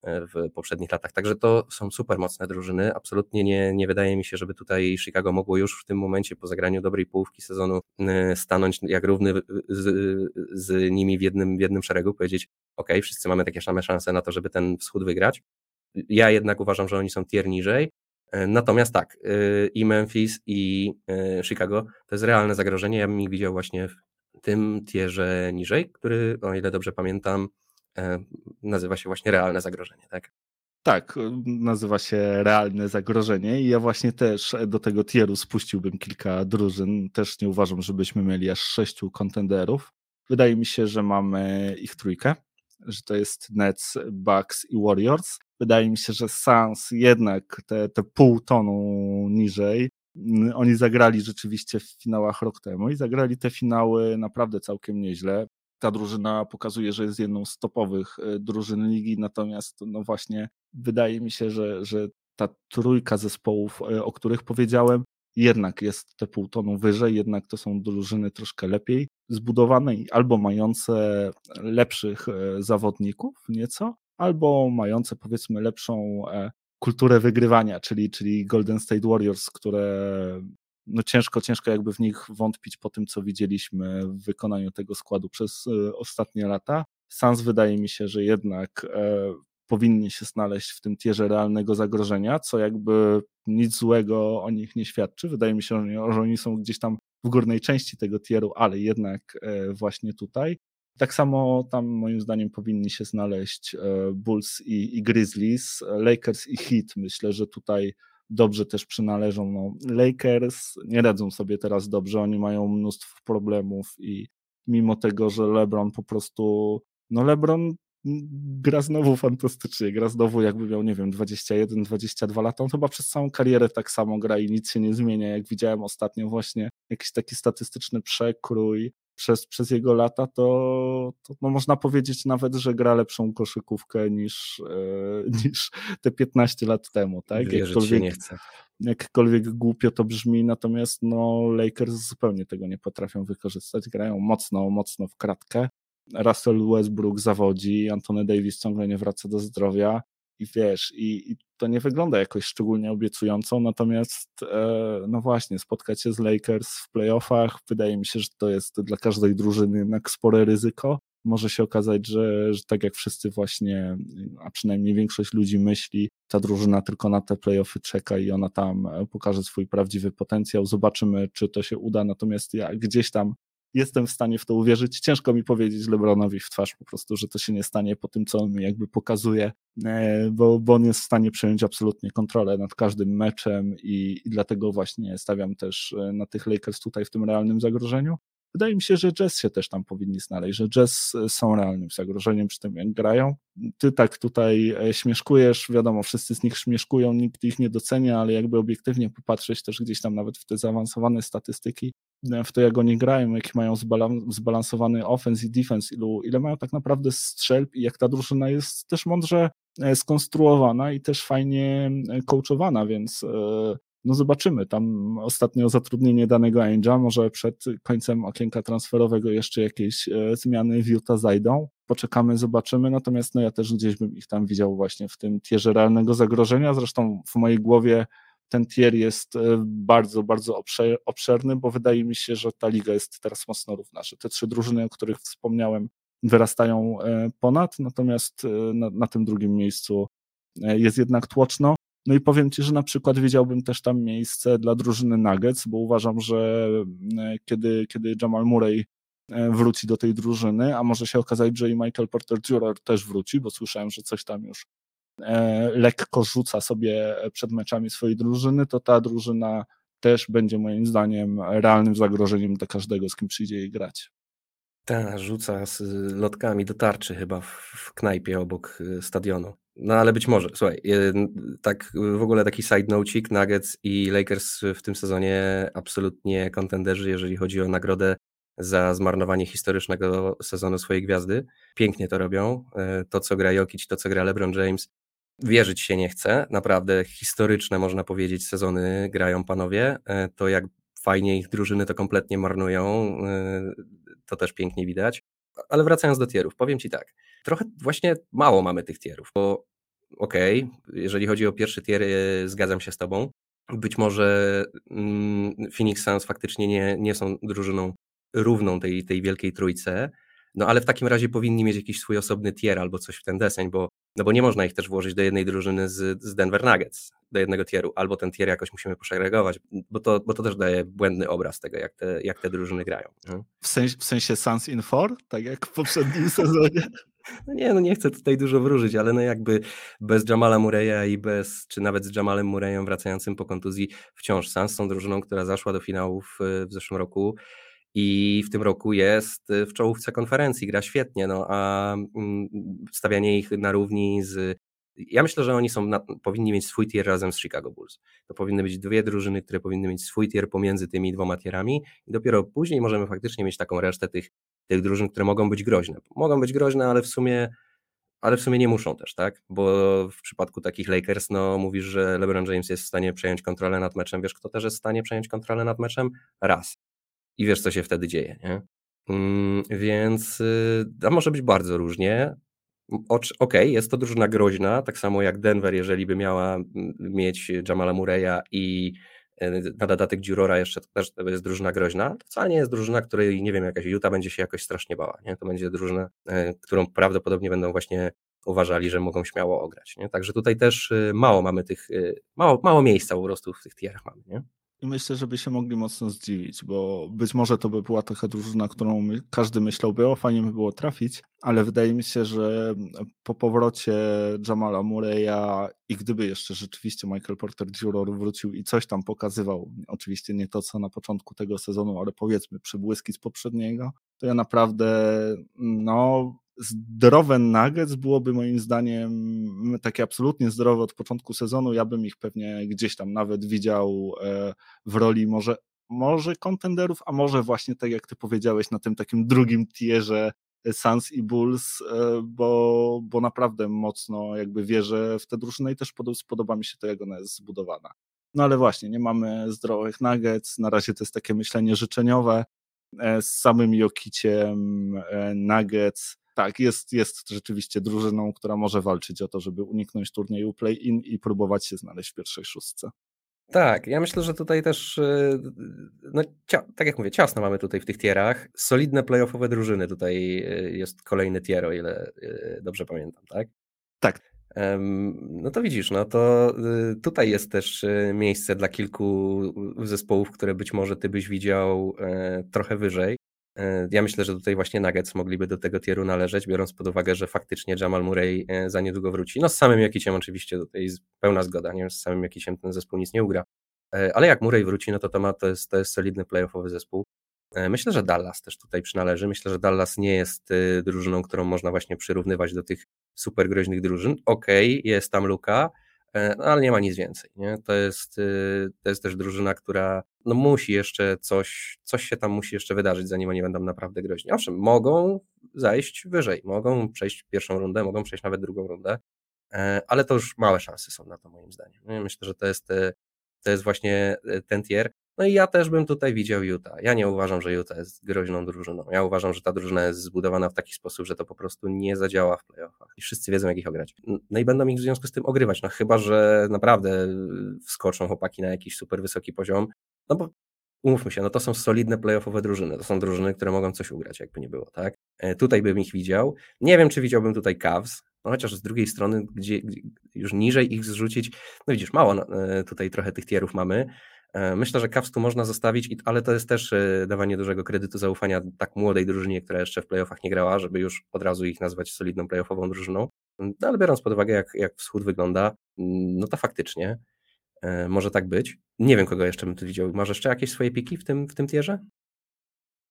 E, w poprzednich latach. Także to są super mocne drużyny. Absolutnie nie, nie wydaje mi się, żeby tutaj Chicago mogło już w tym momencie po zagraniu dobrej połówki sezonu e, stanąć jak równy z, z nimi w jednym, w jednym szeregu, powiedzieć ok, wszyscy mamy takie same szanse na to, żeby ten wschód wygrać. Ja jednak uważam, że oni są tier niżej. E, natomiast tak, i Memphis, i Chicago to jest realne zagrożenie. Ja bym ich widział właśnie w tym tierze niżej, który, o ile dobrze pamiętam, E, nazywa się właśnie realne zagrożenie, tak? Tak, nazywa się realne zagrożenie i ja właśnie też do tego tieru spuściłbym kilka drużyn. Też nie uważam, żebyśmy mieli aż sześciu kontenderów. Wydaje mi się, że mamy ich trójkę, że to jest Nets, Bucks i Warriors. Wydaje mi się, że Suns jednak te, te pół tonu niżej. Oni zagrali rzeczywiście w finałach rok temu i zagrali te finały naprawdę całkiem nieźle ta drużyna pokazuje, że jest jedną z topowych e, drużyn ligi, natomiast no właśnie wydaje mi się, że, że ta trójka zespołów, e, o których powiedziałem, jednak jest te pół tonu wyżej, jednak to są drużyny troszkę lepiej zbudowane i albo mające lepszych e, zawodników nieco, albo mające powiedzmy lepszą kulturę wygrywania, czyli, czyli Golden State Warriors, które no ciężko, ciężko jakby w nich wątpić po tym, co widzieliśmy w wykonaniu tego składu przez e, ostatnie lata. Sans wydaje mi się, że jednak e, powinni się znaleźć w tym tierze realnego zagrożenia, co jakby nic złego o nich nie świadczy. Wydaje mi się, że oni są gdzieś tam w górnej części tego tieru, ale jednak e, właśnie tutaj. Tak samo tam moim zdaniem powinni się znaleźć Bulls i, i Grizzlies, Lakers i Heat. Myślę, że tutaj dobrze też przynależą. No, Lakers nie radzą sobie teraz dobrze, oni mają mnóstwo problemów i mimo tego, że LeBron po prostu, no LeBron gra znowu fantastycznie, gra znowu jakby miał, nie wiem, 21, 22 lata, on chyba przez całą karierę tak samo gra i nic się nie zmienia, jak widziałem ostatnio właśnie jakiś taki statystyczny przekrój przez, przez jego lata, to, to no można powiedzieć nawet, że gra lepszą koszykówkę niż, e, niż te 15 lat temu. Tak? Jakkolwiek, nie chce. Jakkolwiek głupio to brzmi, natomiast no, Lakers zupełnie tego nie potrafią wykorzystać. Grają mocno, mocno w kratkę. Russell Westbrook zawodzi, Antony Davis ciągle nie wraca do zdrowia i wiesz, i, i, to nie wygląda jakoś szczególnie obiecująco, natomiast e, no właśnie, spotkać się z Lakers w playoffach, wydaje mi się, że to jest dla każdej drużyny jednak spore ryzyko. Może się okazać, że, że tak jak wszyscy właśnie, a przynajmniej większość ludzi myśli, ta drużyna tylko na te playoffy czeka i ona tam pokaże swój prawdziwy potencjał. Zobaczymy, czy to się uda. Natomiast ja gdzieś tam jestem w stanie w to uwierzyć. Ciężko mi powiedzieć LeBronowi w twarz po prostu, że to się nie stanie po tym, co on mi jakby pokazuje, e, bo, bo on jest w stanie przejąć absolutnie kontrolę nad każdym meczem i, i dlatego właśnie stawiam też e, na tych Lakers tutaj w tym realnym zagrożeniu. Wydaje mi się, że Jazz się też tam powinni znaleźć, że Jazz e, są realnym zagrożeniem przy tym, jak grają. Ty tak tutaj śmieszkujesz, wiadomo, wszyscy z nich śmieszkują, nikt ich nie docenia, ale jakby obiektywnie popatrzeć też gdzieś tam nawet w te zaawansowane statystyki, w to, jak oni grają, jaki mają zbalansowany offense i defense, ilu, ile mają tak naprawdę strzelb i jak ta drużyna jest też mądrze e, skonstruowana i też fajnie e, coachowana, więc no zobaczymy. Tam ostatnio zatrudnienie danego Angela, może przed końcem okienka transferowego jeszcze jakieś zmiany w Utah zajdą. Poczekamy, zobaczymy. Natomiast no ja też gdzieś bym ich tam widział właśnie w tym tierze realnego zagrożenia. Zresztą w mojej głowie ten tier jest e, bardzo, bardzo obszerny, bo wydaje mi się, że ta liga jest teraz mocno równa, że te trzy drużyny, o których wspomniałem, wyrastają e, ponad, natomiast e, na, na tym drugim miejscu jest jednak tłoczno. No i powiem Ci, że na przykład widziałbym też tam miejsce dla drużyny Nuggets, bo uważam, że kiedy, kiedy Jamal Murray wróci do tej drużyny, a może się okazać, że i Michael Porter Jr. też wróci, bo słyszałem, że coś tam już E, lekko rzuca sobie przed meczami swojej drużyny, to ta drużyna też będzie moim zdaniem realnym zagrożeniem dla każdego, z kim przyjdzie jej grać. Ta, rzuca z lotkami do tarczy chyba w, knajpie obok y, stadionu. No ale być może, słuchaj, y, tak w ogóle taki side note'ik, Nuggets i Lakers w tym sezonie absolutnie kontenderzy, jeżeli chodzi o nagrodę za zmarnowanie historycznego sezonu swojej gwiazdy. Pięknie to robią. Y, to, co gra Jokic, to, co gra LeBron James, wierzyć się nie chce. Naprawdę historyczne, można powiedzieć, sezony grają panowie. E, to jak fajnie ich drużyny to kompletnie marnują, e, to też pięknie widać. Ale wracając do tierów, powiem Ci tak, trochę właśnie mało mamy tych tierów, bo okej, okay, jeżeli chodzi o pierwszy tier, zgadzam się z Tobą. Być może mm, Phoenix Suns faktycznie nie, nie są drużyną równą tej, tej wielkiej trójce, no ale w takim razie powinni mieć jakiś swój osobny tier albo coś w ten deseń, bo, no bo nie można ich też włożyć do jednej drużyny z, z Denver Nuggets, do jednego tieru, albo ten tier jakoś musimy poszegregować, bo to, bo to też daje błędny obraz tego, jak te, jak te drużyny grają. W, sensie, w sensie Sans in four, tak jak w poprzednim sezonie? No nie, no nie chcę tutaj dużo wróżyć, ale no jakby bez Jamala Mureya i bez, czy nawet z Jamalem Murrayem wracającym po kontuzji, wciąż Sans są drużyną, która zaszła do finałów w zeszłym roku i w tym roku jest y, w czołówce konferencji, gra świetnie, no a mm, stawianie ich na równi z. Ja myślę, że oni są na, powinni mieć swój tier razem z Chicago Bulls. To powinny być dwie drużyny, które powinny mieć swój tier pomiędzy tymi dwoma tierami i dopiero później możemy faktycznie mieć taką resztę tych, tych drużyn, które mogą być groźne. Mogą być groźne, ale w sumie ale w sumie nie muszą też, tak? Bo w przypadku takich Lakers, no mówisz, że LeBron James jest w stanie przejąć kontrolę nad meczem. Wiesz, kto też jest w stanie przejąć kontrolę nad meczem? Raz i wiesz, co się wtedy dzieje. Nie? Mm, więc y, a może być bardzo różnie. Okej, okay, jest to drużyna groźna, tak samo jak Denver, jeżeli by miała mieć Jamala Murray'a i y, na dodatek Dziurora jeszcze też jest drużyna groźna. To wcale nie jest drużyna, której nie wiem, jakaś Utah będzie się jakoś strasznie bała. Nie? To będzie drużyna, y, którą prawdopodobnie będą właśnie uważali, że mogą śmiało ograć. Nie? Także tutaj też mało mamy tych, mało, mało miejsca po prostu w tych tierach mamy. Nie? I myślę, żeby się mogli mocno zdziwić, bo być może to by była taka drużyna, którą my, każdy myślałby, o fajnie by było trafić, ale wydaje mi się, że po powrocie Jamala Murray'a i gdyby jeszcze rzeczywiście Michael Porter Jr. wrócił i coś tam pokazywał, oczywiście nie to co na początku tego sezonu, ale powiedzmy przybłyski z poprzedniego, to ja naprawdę no zdrowe Nuggets byłoby moim zdaniem takie absolutnie zdrowe od początku sezonu. Ja bym ich pewnie gdzieś tam nawet widział e, w roli może, może kontenderów, a może właśnie tak jak ty powiedziałeś na tym takim drugim tierze Suns i Bulls, e, bo, bo naprawdę mocno jakby wierzę w tę drużynę i też spodoba mi się to, jak ona jest zbudowana. No ale właśnie, nie mamy zdrowych Nuggets, na razie to jest takie myślenie życzeniowe, e, z samym Jokiciem Nuggets tak, jest, jest rzeczywiście drużyną, która może walczyć o to, żeby uniknąć turnieju play-in i próbować się znaleźć w pierwszej szóstce. Tak, ja myślę, że tutaj też, y, no, tak jak mówię, ciasno mamy tutaj w tych tierach. Solidne playoffowe drużyny tutaj y, jest kolejny tier, o ile y, dobrze pamiętam, tak? Tak. No to widzisz, no to tutaj jest też miejsce dla kilku zespołów, które być może ty byś widział e, trochę wyżej. E, ja myślę, że tutaj właśnie Nuggets mogliby do tego tieru należeć, biorąc pod uwagę, że faktycznie Jamal Murray e, za niedługo wróci. No z samym Jakiciem oczywiście tutaj pełna zgoda, nie? z samym Jakiciem ten zespół nic nie ugra. E, ale jak Murray wróci, no to to, ma, to, jest, to jest solidny playoffowy zespół. Myślę, że Dallas też tutaj przynależy. Myślę, że Dallas nie jest drużyną, którą można właśnie przyrównywać do tych super groźnych drużyn. Okej, okay, jest tam Luka, no ale nie ma nic więcej. Nie? To, jest, to jest też drużyna, która no musi jeszcze coś, coś się tam musi jeszcze wydarzyć, zanim oni będą naprawdę groźni. Owszem, mogą zajść wyżej, mogą przejść pierwszą rundę, mogą przejść nawet drugą rundę, e, ale to już małe szanse są na to moim zdaniem. Myślę, że to jest, e, to jest właśnie e, ten tier. No i ja też bym tutaj widział Utah. Ja nie uważam, że Utah jest groźną drużyną. Ja uważam, że ta drużyna jest zbudowana w taki sposób, że to po prostu nie zadziała w playoffach. I wszyscy wiedzą, jak ich ograć. No i będą ich w związku z tym ogrywać. No chyba, że naprawdę wskoczą chłopaki na jakiś super wysoki poziom. No bo umówmy się, no to są solidne playoffowe drużyny. To są drużyny, które mogą coś ugrać, jakby nie było, tak? E, tutaj bym ich widział. Nie wiem, czy widziałbym tutaj Cavs, no chociaż z drugiej strony, gdzie, już niżej ich zrzucić, no widzisz, mało no, e, tutaj trochę tych tierów mamy. E, myślę, że Cavs tu można zostawić, ale to jest też dawanie dużego kredytu zaufania tak młodej drużynie, która jeszcze w playoffach nie grała, żeby już od razu ich nazwać solidną playoffową drużyną. No, ale biorąc pod uwagę, jak, jak wschód wygląda, no to faktycznie może tak być. Nie wiem, kogo jeszcze bym tu widział. Masz jeszcze jakieś swoje piki w tym, w tym tierze?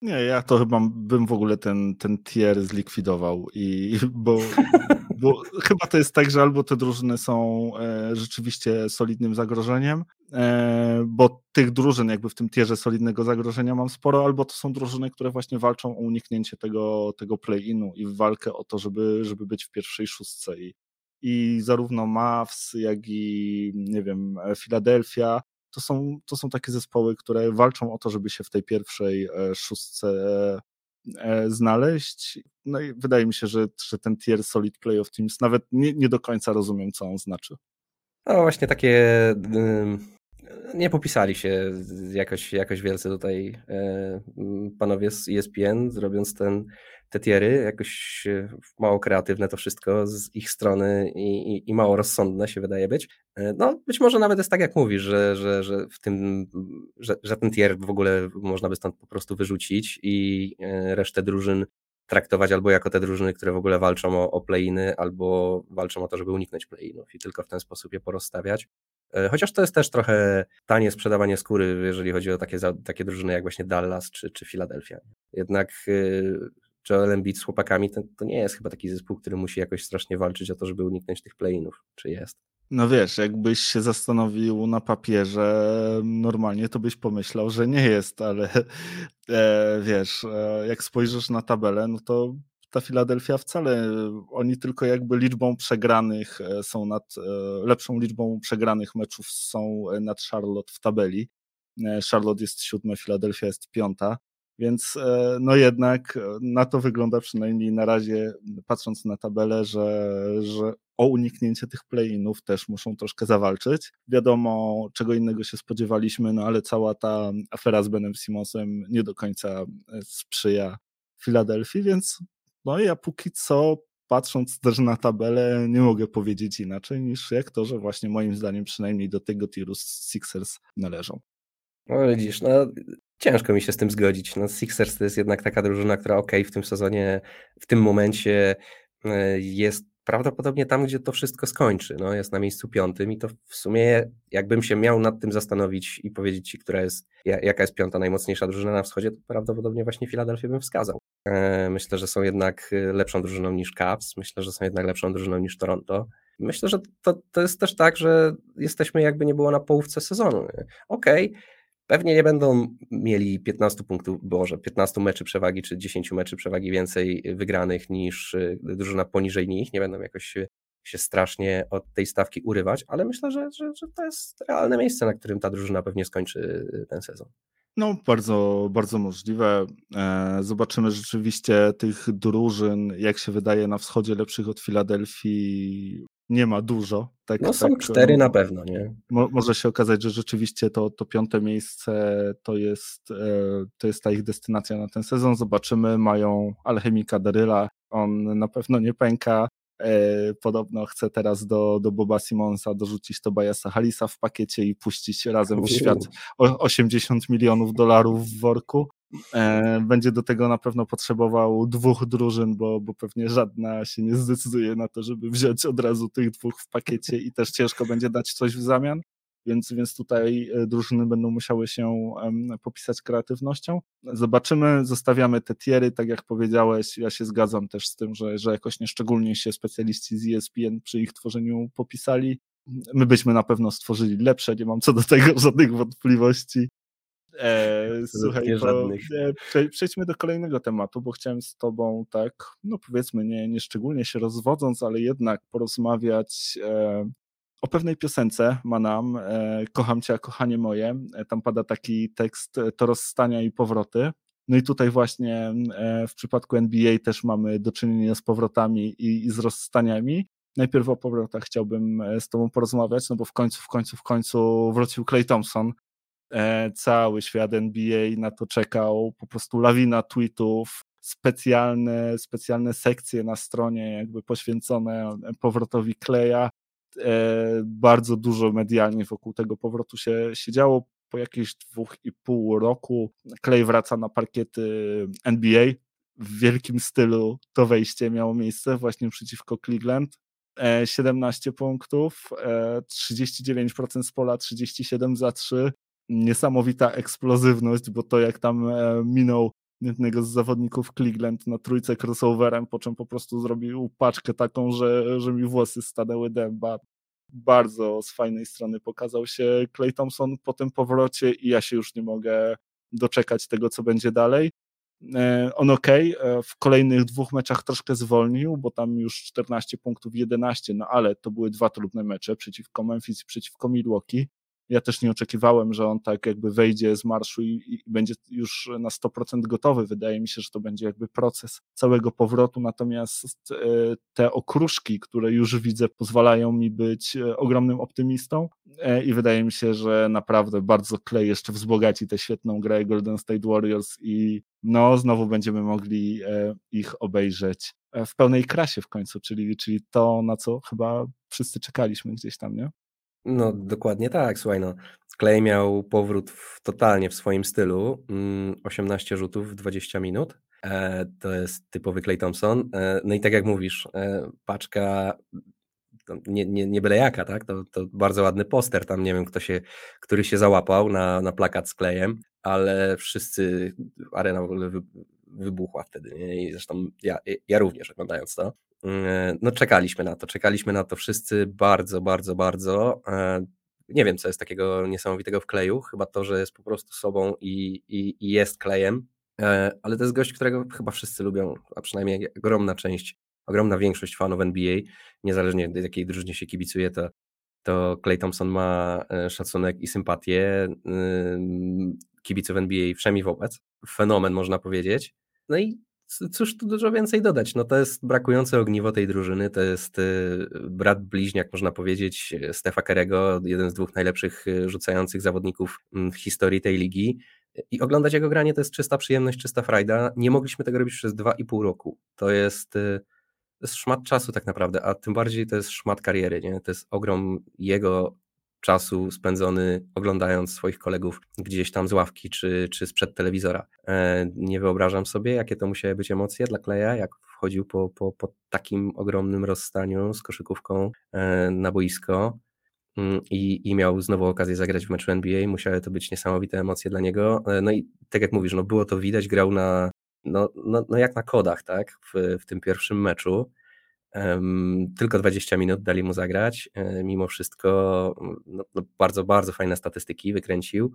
Nie, ja to chyba bym w ogóle ten, ten tier zlikwidował i bo, bo chyba to jest tak, że albo te drużyny są e, rzeczywiście solidnym zagrożeniem, e, bo tych drużyn jakby w tym tierze solidnego zagrożenia mam sporo, albo to są drużyny, które właśnie walczą o uniknięcie tego, tego play-inu i walkę o to, żeby, żeby być w pierwszej szóstce i i zarówno Mavs, jak i nie wiem, Philadelphia, to są, to są takie zespoły, które walczą o to, żeby się w tej pierwszej e, szóstce e, znaleźć. No i wydaje mi się, że, że ten tier Solid Playoff Teams nawet nie, nie do końca rozumiem, co on znaczy. No właśnie takie nie popisali się jakoś, jakoś wielce tutaj e, panowie z ESPN, zrobiąc ten, te tiery, jakoś mało kreatywne to wszystko z ich strony i, i, i, mało rozsądne się wydaje być. E, no być może nawet jest tak jak mówisz, że, że, że w tym, że, że ten tier w ogóle można by stąd po prostu wyrzucić i e, resztę drużyn traktować albo jako te drużyny, które w ogóle walczą o, o play-iny, albo walczą o to, żeby uniknąć play-inów i tylko w ten sposób je porozstawiać. E, chociaż to jest też trochę tanie sprzedawanie skóry, jeżeli chodzi o takie, takie drużyny jak właśnie Dallas czy, czy Philadelphia. Jednak e, Joel Embiid z chłopakami to, to nie jest chyba taki zespół, który musi jakoś strasznie walczyć o to, żeby uniknąć tych play-inów. Czy jest? No wiesz, jakbyś się zastanowił na papierze, normalnie to byś pomyślał, że nie jest, ale e, wiesz, e, jak spojrzysz na tabelę, no to ta Filadelfia wcale, oni tylko jakby liczbą przegranych e, są nad, e, lepszą liczbą przegranych meczów są nad Charlotte w tabeli. E, Charlotte jest siódma, Filadelfia jest piąta, więc no jednak na to wygląda przynajmniej na razie, patrząc na tabelę, że, że o uniknięcie tych play-inów też muszą troszkę zawalczyć. Wiadomo, czego innego się spodziewaliśmy, no ale cała ta afera z Benem Simonsem nie do końca sprzyja Filadelfii, więc no ja póki co, patrząc też na tabelę, nie mogę powiedzieć inaczej niż jak to, że właśnie moim zdaniem przynajmniej do tego tiru Sixers należą. No widzisz, no ciężko mi się z tym zgodzić. No Sixers to jest jednak taka drużyna, która ok, w tym sezonie, w tym momencie e, jest prawdopodobnie tam, gdzie to wszystko skończy. No, jest na miejscu piątym i to w sumie jakbym się miał nad tym zastanowić i powiedzieć Ci, która jest, jaka jest piąta najmocniejsza drużyna na wschodzie, to prawdopodobnie właśnie Filadelfię bym wskazał. E, myślę, że są jednak e, lepszą drużyną niż Cavs, myślę, że są jednak lepszą drużyną niż Toronto. Myślę, że to, to jest też tak, że jesteśmy jakby nie było na połówce sezonu. Okej, okay, Pewnie nie będą mieli 15 punktów, boże, 15 meczy przewagi czy 10 meczy przewagi więcej wygranych niż y, drużyna poniżej nich. Nie będą jakoś się strasznie od tej stawki urywać, ale myślę, że, że, że to jest realne miejsce, na którym ta drużyna pewnie skończy y, ten sezon. No, bardzo, bardzo możliwe. E, zobaczymy rzeczywiście tych drużyn, jak się wydaje, na wschodzie lepszych od Filadelfii nie ma dużo. Tak, no są tak, cztery na pewno, nie? Mo może się okazać, że rzeczywiście to, to piąte miejsce to jest, e, to jest ta ich destynacja na ten sezon. Zobaczymy, mają alchemika Daryla, on na pewno nie pęka. E, podobno chce teraz do, do Boba Simonsa dorzucić Tobiasa Halisa w pakiecie i puścić razem w świat 80 milionów dolarów w worku. E, będzie do tego na pewno potrzebował dwóch drużyn, bo, bo pewnie żadna się nie zdecyduje na to, żeby wziąć od razu tych dwóch w pakiecie i też ciężko będzie dać coś w zamian. Więc, więc tutaj e, drużyny będą musiały się popisać kreatywnością. Zobaczymy, zostawiamy te tiery, tak jak powiedziałeś, ja się zgadzam też z tym, że, że jakoś nieszczególnie się specjaliści z ESPN przy ich tworzeniu popisali. My byśmy na pewno stworzyli lepsze, nie mam co do tego żadnych wątpliwości, E, słuchaj, to, e, przejdźmy do kolejnego tematu, bo chciałem z tobą tak, no powiedzmy, nie, nie szczególnie się rozwodząc, ale jednak porozmawiać e, o pewnej piosence Manam, e, Kocham Cię, kochanie moje. E, tam pada taki tekst e, to rozstania i powroty. No i tutaj właśnie w przypadku NBA też mamy do czynienia z powrotami i, i z rozstaniami. Najpierw o powrotach chciałbym z Tobą porozmawiać, no bo w końcu, w końcu, w końcu wrócił Clay Thompson. Cały świat NBA na to czekał, po prostu lawina tweetów, specjalne, specjalne sekcje na stronie jakby poświęcone powrotowi Kleja. E, bardzo dużo medialnie wokół tego powrotu się, się działo. Po jakichś dwóch i pół roku Clay wraca na parkiety NBA. W wielkim stylu to wejście miało miejsce właśnie przeciwko Cleveland. 17 e, punktów, 39% e, z pola, 37 za 3. Niesamowita eksplozywność, bo to jak tam minął jednego z zawodników Cleveland na trójce crossoverem, po czym po prostu zrobił paczkę taką, że, że mi włosy stanęły dęba. Bardzo z fajnej strony pokazał się Clay Thompson po tym powrocie i ja się już nie mogę doczekać tego, co będzie dalej. E, on ok, e, w kolejnych dwóch meczach troszkę zwolnił, bo tam już 14 punktów 11, no ale to były dwa trudne mecze przeciwko Memphis i przeciwko Milwaukee ja też nie oczekiwałem, że on tak jakby wejdzie z marszu i, i, będzie już na 100% gotowy. Wydaje mi się, że to będzie jakby proces całego powrotu, natomiast e, te okruszki, które już widzę, pozwalają mi być e, ogromnym optymistą e, i wydaje mi się, że naprawdę bardzo Clay jeszcze wzbogaci tę świetną grę Golden State Warriors i no znowu będziemy mogli ich obejrzeć w pełnej krasie w końcu, czyli, czyli to, na co chyba wszyscy czekaliśmy gdzieś tam, nie? No, dokładnie tak. Słuchaj, no, Clay miał powrót w, totalnie w swoim stylu. 18 mm, rzutów w 20 minut. E, to jest typowy Clay Thompson. E, no i tak jak mówisz, e, paczka nie, nie, nie byle jaka, tak? To, to bardzo ładny poster. Tam nie wiem, kto się, który się załapał na, na plakat z Klejem, ale wszyscy, arena w ogóle wy, wybuchła wtedy. Nie? I zresztą ja, ja również oglądając to. E, no czekaliśmy na to, czekaliśmy na to wszyscy bardzo, bardzo, bardzo. E, nie wiem, co jest takiego niesamowitego w kleju, chyba to, że jest po prostu sobą i, i, i jest klejem, e, ale to jest gość, którego chyba wszyscy lubią, a przynajmniej ogromna część, ogromna większość fanów NBA, niezależnie do jakiej drużynie się kibicuje, to, to Clay Thompson ma szacunek i sympatię kibiców NBA wszemi wobec. Fenomen, można powiedzieć. No i cóż tu dużo więcej dodać? No to jest brakujące ogniwo tej drużyny, to jest y, brat bliźniak, można powiedzieć, Stefa Kerego, jeden z dwóch najlepszych y, rzucających zawodników mm, w historii tej ligi. I oglądać jego granie to jest czysta przyjemność, czysta frajda. Nie mogliśmy tego robić przez dwa i pół roku. To jest, y, to jest szmat czasu tak naprawdę, a tym bardziej to jest szmat kariery. Nie? To jest ogrom jego czasu spędzony oglądając swoich kolegów gdzieś tam z ławki czy, czy sprzed telewizora. E, nie wyobrażam sobie, jakie to musiały być emocje dla Kleja, jak wchodził po, po, po takim ogromnym rozstaniu z koszykówką e, na boisko mm, i, i miał znowu okazję zagrać w meczu NBA. Musiały to być niesamowite emocje dla niego. E, no i tak jak mówisz, no było to widać, grał na, no, no, no jak na kodach, tak, w, w tym pierwszym meczu. Tylko 20 minut dali mu zagrać. E, mimo wszystko no, no, bardzo, bardzo fajne statystyki wykręcił.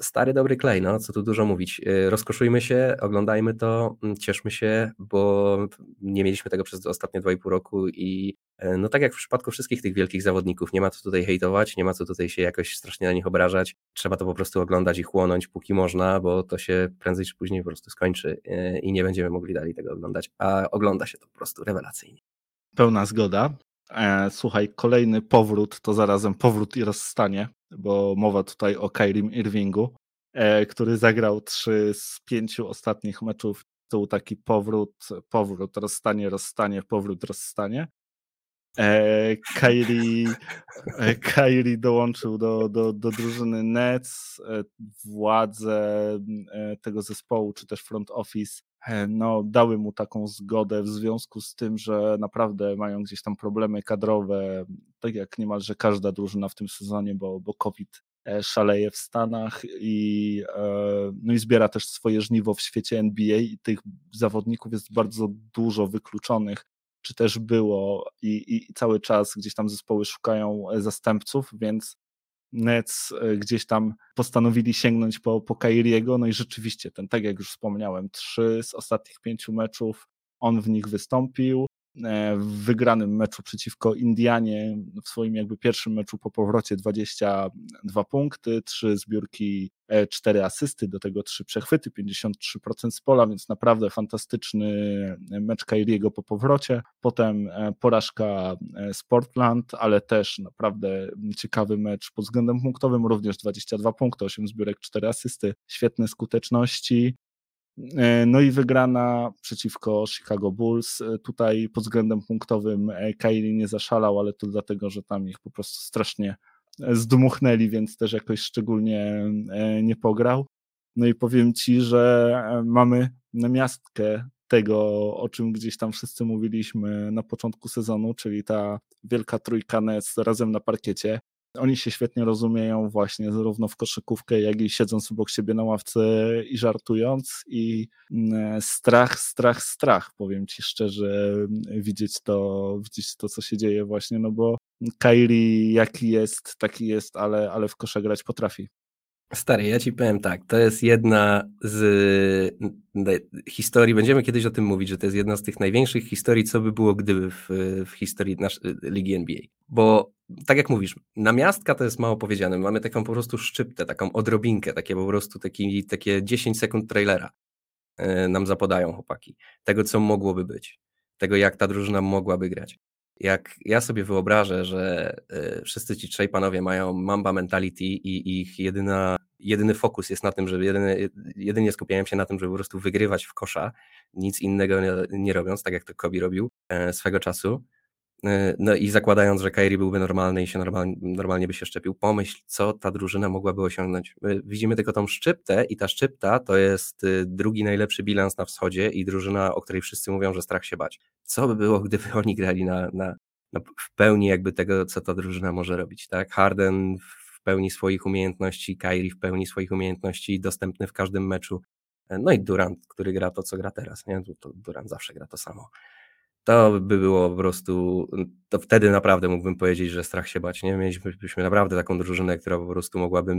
Stary, dobry klej, no co tu dużo mówić. E, rozkoszujmy się, oglądajmy to, cieszmy się, bo nie mieliśmy tego przez ostatnie 2,5 roku i e, no tak jak w przypadku wszystkich tych wielkich zawodników, nie ma co tutaj hejtować, nie ma co tutaj się jakoś strasznie na nich obrażać. Trzeba to po prostu oglądać i chłonąć, póki można, bo to się prędzej czy później po prostu skończy i nie będziemy mogli dalej tego oglądać, a ogląda się to po prostu rewelacyjnie. Pełna zgoda. E, słuchaj, kolejny powrót to zarazem powrót i rozstanie, bo mowa tutaj o Kyrim Irvingu, e, który zagrał trzy z pięciu ostatnich meczów. To był taki powrót, powrót, rozstanie, rozstanie, powrót, rozstanie. E, Kyrie, Kyrie dołączył do, do, do drużyny Nets. Władze tego zespołu, czy też front office E, no, dały mu taką zgodę w związku z tym, że naprawdę mają gdzieś tam problemy kadrowe, tak jak niemalże każda drużyna w tym sezonie, bo, bo COVID e, szaleje w Stanach i, e, no i zbiera też swoje żniwo w świecie NBA i tych zawodników jest bardzo dużo wykluczonych, czy też było i, i cały czas gdzieś tam zespoły szukają zastępców, więc Nets e, gdzieś tam postanowili sięgnąć po, po Kairiego, no i rzeczywiście ten, tak jak już wspomniałem, trzy z ostatnich pięciu meczów on w nich wystąpił, w wygranym meczu przeciwko Indianie, w swoim jakby pierwszym meczu po powrocie 22 punkty, 3 zbiórki, 4 e, asysty, do tego 3 przechwyty, 53% z pola, więc naprawdę fantastyczny mecz Kairiego po powrocie. Potem e, porażka Sportland, ale też naprawdę ciekawy mecz pod względem punktowym, również 22 punkty, 8 zbiórek, 4 asysty, świetne skuteczności. E, no i wygrana przeciwko Chicago Bulls. E, tutaj pod względem punktowym e, Kylie nie zaszalał, ale to dlatego, że tam ich po prostu strasznie zdmuchnęli, więc też jakoś szczególnie nie pograł. No i powiem ci, że mamy namiastkę tego, o czym gdzieś tam wszyscy mówiliśmy na początku sezonu, czyli ta wielka trójka Nets razem na parkiecie. Oni się świetnie rozumieją właśnie zarówno w koszykówkę, jak i siedząc obok siebie na ławce i żartując i mm, strach, strach, strach, powiem Ci szczerze, widzieć to, widzieć to, co się dzieje właśnie, no bo Kairi jaki jest, taki jest, ale, ale w kosze grać potrafi. Stary, ja ci powiem tak, to jest jedna z historii, będziemy kiedyś o tym mówić, że to jest jedna z tych największych historii, co by było gdyby w, w historii nasz, Ligi NBA. Bo tak jak mówisz, namiastka to jest mało powiedziane, mamy taką po prostu szczyptę, taką odrobinkę, takie po prostu taki, takie 10 sekund trailera e, nam zapodają chłopaki, tego co mogłoby być, tego jak ta drużyna mogłaby grać jak ja sobie wyobrażę, że y, wszyscy ci trzej panowie mają mamba mentality i ich jedyna, jedyny fokus jest na tym, żeby jedyny, jedynie skupiają się na tym, żeby po prostu wygrywać w kosza, nic innego nie, nie robiąc, tak jak to Kobi robił e, swego czasu, E, no i zakładając, że Kairi byłby normalny i się normalnie, normalnie by się szczepił, pomyśl, co ta drużyna mogłaby osiągnąć. My widzimy tylko tą szczyptę i ta szczypta to jest y, drugi najlepszy bilans na wschodzie i drużyna, o której wszyscy mówią, że strach się bać. Co by było, gdyby oni grali na, na, na w pełni jakby tego, co ta drużyna może robić, tak? Harden w pełni swoich umiejętności, Kairi w pełni swoich umiejętności, dostępny w każdym meczu. E, no i Durant, który gra to, co gra teraz, nie? Durant zawsze gra to samo to by było po prostu, to wtedy naprawdę mógłbym powiedzieć, że strach się bać, nie? Mielibyśmy naprawdę taką drużynę, która po prostu mogłaby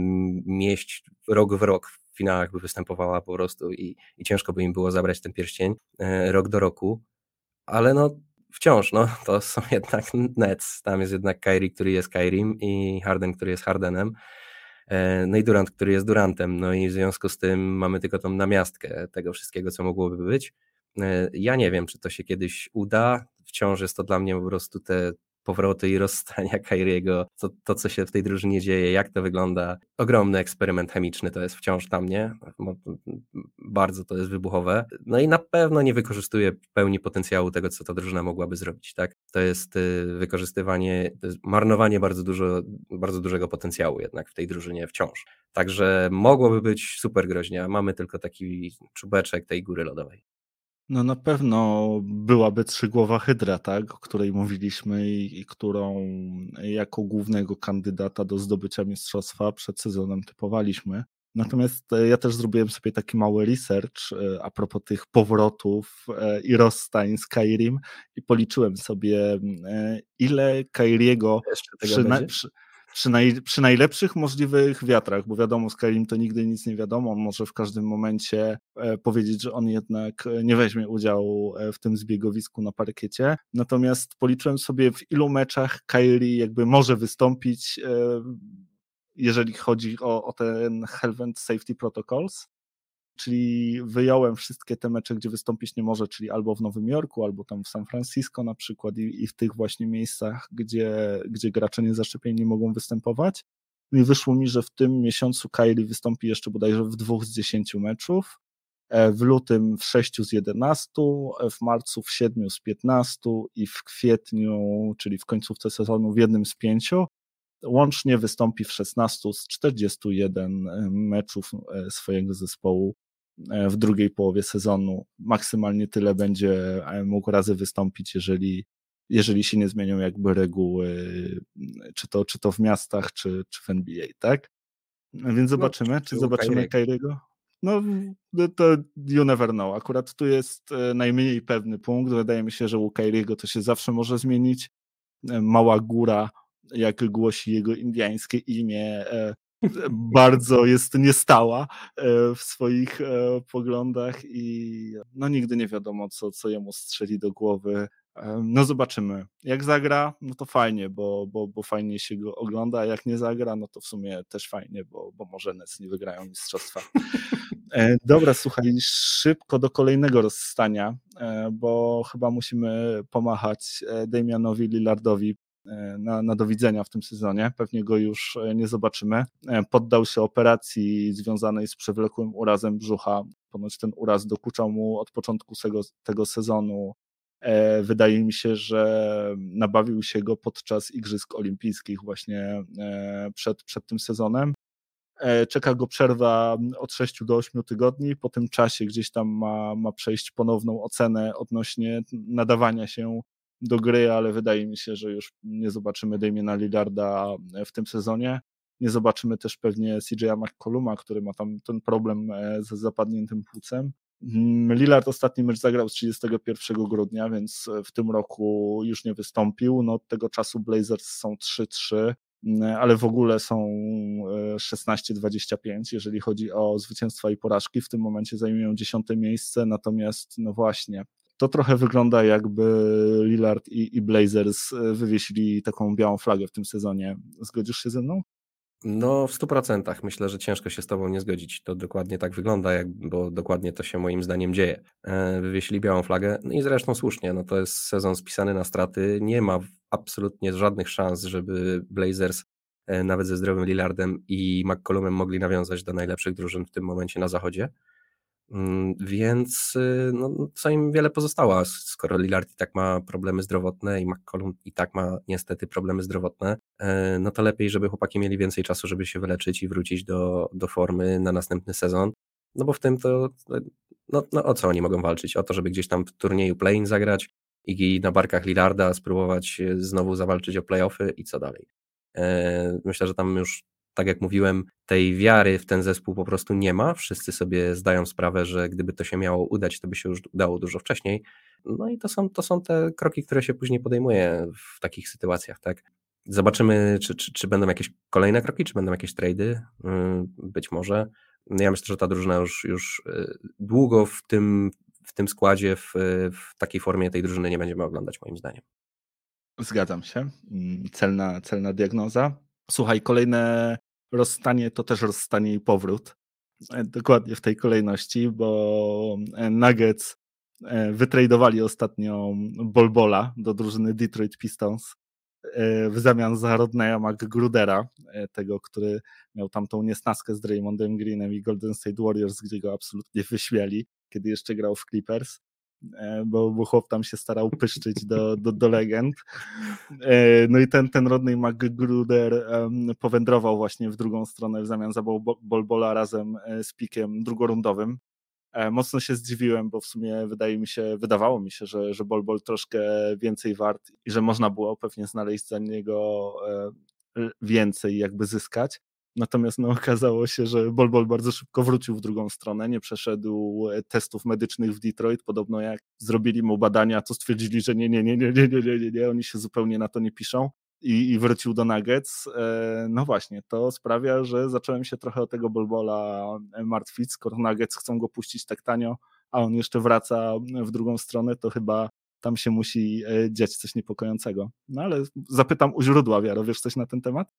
mieść rok w rok w finałach by występowała po prostu i, i ciężko by im było zabrać ten pierścień e, rok do roku, ale no wciąż, no to są jednak Nets, tam jest jednak Kyrie, który jest Kyrim i Harden, który jest Hardenem, e, no i Durant, który jest Durantem, no i w związku z tym mamy tylko tą namiastkę tego wszystkiego, co mogłoby być, ja nie wiem, czy to się kiedyś uda. Wciąż jest to dla mnie po prostu te powroty i rozstania Kairiego, to, to co się w tej drużynie dzieje, jak to wygląda. Ogromny eksperyment chemiczny to jest wciąż tam, nie? Bardzo to jest wybuchowe. No i na pewno nie wykorzystuje w pełni potencjału tego, co ta drużyna mogłaby zrobić, tak? To jest y, wykorzystywanie, to jest marnowanie bardzo, dużo, bardzo dużego potencjału jednak w tej drużynie wciąż. Także mogłoby być super groźnie, a mamy tylko taki czubeczek tej góry lodowej. No na pewno byłaby trzygłowa hydra, tak, o której mówiliśmy i, i, którą jako głównego kandydata do zdobycia mistrzostwa przed sezonem typowaliśmy. Natomiast e, ja też zrobiłem sobie taki mały research e, a propos tych powrotów e, i rozstań z Kairim i policzyłem sobie, ile Kairiego przy, przy, przy, naj, przy najlepszych możliwych wiatrach, bo wiadomo, z Karim to nigdy nic nie wiadomo, on może w każdym momencie e, powiedzieć, że on jednak e, nie weźmie udziału e, w tym zbiegowisku na parkiecie. Natomiast policzyłem sobie, w ilu meczach Kairi jakby może wystąpić, jeżeli chodzi o, o ten Helvent Safety Protocols czyli wyjąłem wszystkie te mecze, gdzie wystąpić nie może, czyli albo w Nowym Jorku, albo tam w San Francisco na przykład i, i w tych właśnie miejscach, gdzie, gdzie gracze niezaszczepieni nie mogą występować. No I wyszło mi, że w tym miesiącu Kylie wystąpi jeszcze bodajże w dwóch z dziesięciu meczów, e, w lutym w sześciu z jedenastu, e, w marcu w siedmiu z piętnastu i w kwietniu, czyli w końcówce sezonu w jednym z pięciu. Łącznie wystąpi w 16 z 41 e, meczów swojego zespołu w drugiej połowie sezonu. Maksymalnie tyle będzie e, mógł razy wystąpić, jeżeli, jeżeli się nie zmienią jakby reguły, czy to, czy to w miastach, czy, czy w NBA, tak? Więc no, zobaczymy, no, czy zobaczymy Kairiego. No, to you never know. Akurat tu jest e, najmniej pewny punkt. Wydaje mi się, że u Kairiego to się zawsze może zmienić. Mała góra jak głosi jego indyjskie imię, bardzo jest niestała w swoich poglądach i no nigdy nie wiadomo, co, co jemu strzeli do głowy. No zobaczymy. Jak zagra, no to fajnie, bo, bo, bo fajnie się go ogląda, a jak nie zagra, no to w sumie też fajnie, bo, bo może Nets nie wygrają mistrzostwa. E, dobra, słuchaj, szybko do kolejnego rozstania, e, bo chyba musimy pomachać e, Damianowi Lillardowi na, na do widzenia w tym sezonie. Pewnie go już nie zobaczymy. Poddał się operacji związanej z przewlekłym urazem brzucha. Ponoć ten uraz dokuczał mu od początku tego, tego sezonu E, wydaje mi się, że nabawił się go podczas Igrzysk Olimpijskich właśnie e, przed, przed tym sezonem. E, czeka go przerwa od 6 do 8 tygodni. Po tym czasie gdzieś tam ma, ma przejść ponowną ocenę odnośnie nadawania się do gry, ale wydaje mi się, że już nie zobaczymy Damiena Lillarda w tym sezonie. Nie zobaczymy też pewnie CJ'a McColluma, który ma tam ten problem z zapadniętym płucem. Mm, Lillard ostatni mecz zagrał z 31 grudnia, więc e, w tym roku już nie wystąpił. No, od tego czasu Blazers są 3-3, mm, ale w ogóle są 16-25, e, jeżeli chodzi o zwycięstwa i porażki. W tym momencie zajmują dziesiąte miejsce, natomiast no właśnie, to trochę wygląda jakby Lillard i, i Blazers e, wywiesili taką białą flagę w tym sezonie. Zgodzisz się ze mną? No, w 100% myślę, że ciężko się z Tobą nie zgodzić. To dokładnie tak wygląda, jak, bo dokładnie to się moim zdaniem dzieje. E, wywiesili białą flagę, no i zresztą słusznie, no to jest sezon spisany na straty. Nie ma absolutnie żadnych szans, żeby Blazers e, nawet ze zdrowym Lillardem i McCollumem mogli nawiązać do najlepszych drużyn w tym momencie na zachodzie. Mm, więc y, no, no, co im wiele pozostało, skoro Lillard i tak ma problemy zdrowotne i McCollum i tak ma niestety problemy zdrowotne, e, no to lepiej, żeby chłopaki mieli więcej czasu, żeby się wyleczyć i wrócić do, do formy na następny sezon. No bo w tym to, no, no o co oni mogą walczyć? O to, żeby gdzieś tam w turnieju play zagrać i na barkach Lillarda spróbować e, znowu zawalczyć o playoffy i co dalej. E, myślę, że tam już tak jak mówiłem, tej wiary w ten zespół po prostu nie ma. Wszyscy sobie zdają sprawę, że gdyby to się miało udać, to by się już udało dużo wcześniej. No i to są, to są te kroki, które się później podejmuje w takich sytuacjach, tak? Zobaczymy, czy, czy, czy będą jakieś kolejne kroki, czy będą jakieś trady. Mm, być może. Ja myślę, że ta drużyna już, już y, długo w tym, w tym składzie, w, w takiej formie tej drużyny nie będziemy oglądać, moim zdaniem. Zgadzam się. Mm, celna, celna diagnoza. Słuchaj, kolejne rozstanie to też rozstanie i powrót. E, dokładnie w tej kolejności, bo e, Nuggets e, wytradowali ostatnio Bolbola do drużyny Detroit Pistons w zamian za Rodneya McGrudera, tego, który miał tamtą niesnaskę z Draymondem Greenem i Golden State Warriors, gdzie go absolutnie wyśmieli, kiedy jeszcze grał w Clippers. E, bo, bo chłop tam się starał pyszczyć do, do, do legend. E, no i ten, ten Rodney McGruder powędrował właśnie w drugą stronę w zamian za Bolbola razem e, z pikiem drugorundowym. Mocno się zdziwiłem, bo w sumie wydaje mi się, wydawało mi się, że, że Bolbol troszkę więcej wart i że można było pewnie znaleźć za niego więcej, jakby zyskać. Natomiast no, okazało się, że Bolbol bardzo szybko wrócił w drugą stronę, nie przeszedł e, testów medycznych w Detroit. Podobno jak zrobili mu badania, to stwierdzili, że nie, nie, nie, nie, nie, nie, nie, nie, nie oni się zupełnie na to nie piszą. I, i wrócił do Nuggets. E, no właśnie, to sprawia, że zacząłem się trochę o tego Bolbola e, martwić. Skoro Nuggets chcą go puścić tak tanio, a on jeszcze wraca w drugą stronę, to chyba tam się musi dziać coś niepokojącego. No ale zapytam u źródła, Wiaro, wiesz coś na ten temat?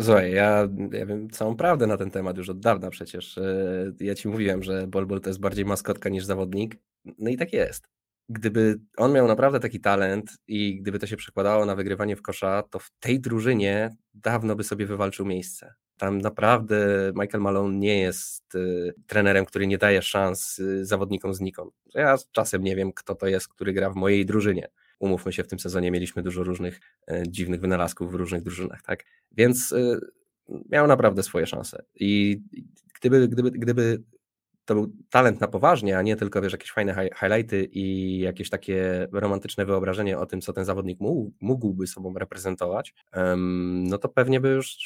Słuchaj, ja, ja wiem całą prawdę na ten temat już od dawna przecież. E, ja ci mówiłem, że Bolbol to jest bardziej maskotka niż zawodnik. No i tak jest. Gdyby on miał naprawdę taki talent i gdyby to się przekładało na wygrywanie w kosza, to w tej drużynie dawno by sobie wywalczył miejsce. Tam naprawdę Michael Malone nie jest y, trenerem, który nie daje szans y, zawodnikom znikąd. Ja czasem nie wiem, kto to jest, który gra w mojej drużynie umówmy się, w tym sezonie mieliśmy dużo różnych e, dziwnych wynalazków w różnych drużynach, tak? Więc e, miał naprawdę swoje szanse. I gdyby, gdyby, gdyby to był talent na poważnie, a nie tylko wiesz, jakieś fajne highlighty i jakieś takie romantyczne wyobrażenie o tym, co ten zawodnik mógł, mógłby sobą reprezentować, no to pewnie by już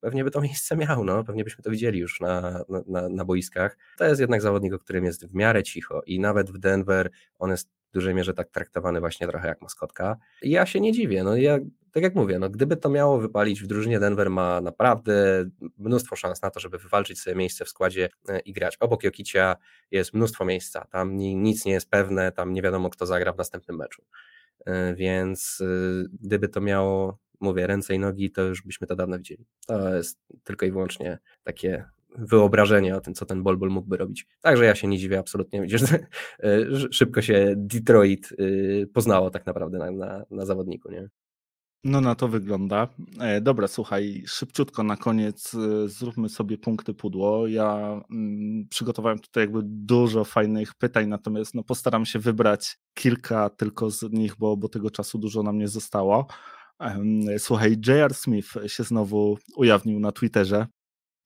pewnie by to miejsce miał, no, pewnie byśmy to widzieli już na, na, na boiskach. To jest jednak zawodnik, o którym jest w miarę cicho i nawet w Denver on jest w dużej mierze tak traktowany właśnie trochę jak maskotka. Ja się nie dziwię, no ja tak jak mówię, no gdyby to miało wypalić w drużynie Denver ma naprawdę mnóstwo szans na to, żeby wywalczyć sobie miejsce w składzie e, i grać. Obok Jokicia jest mnóstwo miejsca, tam nic nie jest pewne, tam nie wiadomo kto zagra w następnym meczu. E, więc e, gdyby to miało, mówię, ręce i nogi, to już byśmy to dawno widzieli. To jest tylko i wyłącznie takie wyobrażenie o tym, co ten Bolbol mógłby robić. Także ja się nie dziwię absolutnie. Widzisz, że szybko się Detroit poznało tak naprawdę na, na, na zawodniku. Nie? No na to wygląda. E, dobra, słuchaj, szybciutko na koniec e, zróbmy sobie punkty pudło. Ja mm, przygotowałem tutaj jakby dużo fajnych pytań, natomiast no, postaram się wybrać kilka tylko z nich, bo, bo tego czasu dużo nam nie zostało. Słuchaj, J.R. Smith się znowu ujawnił na Twitterze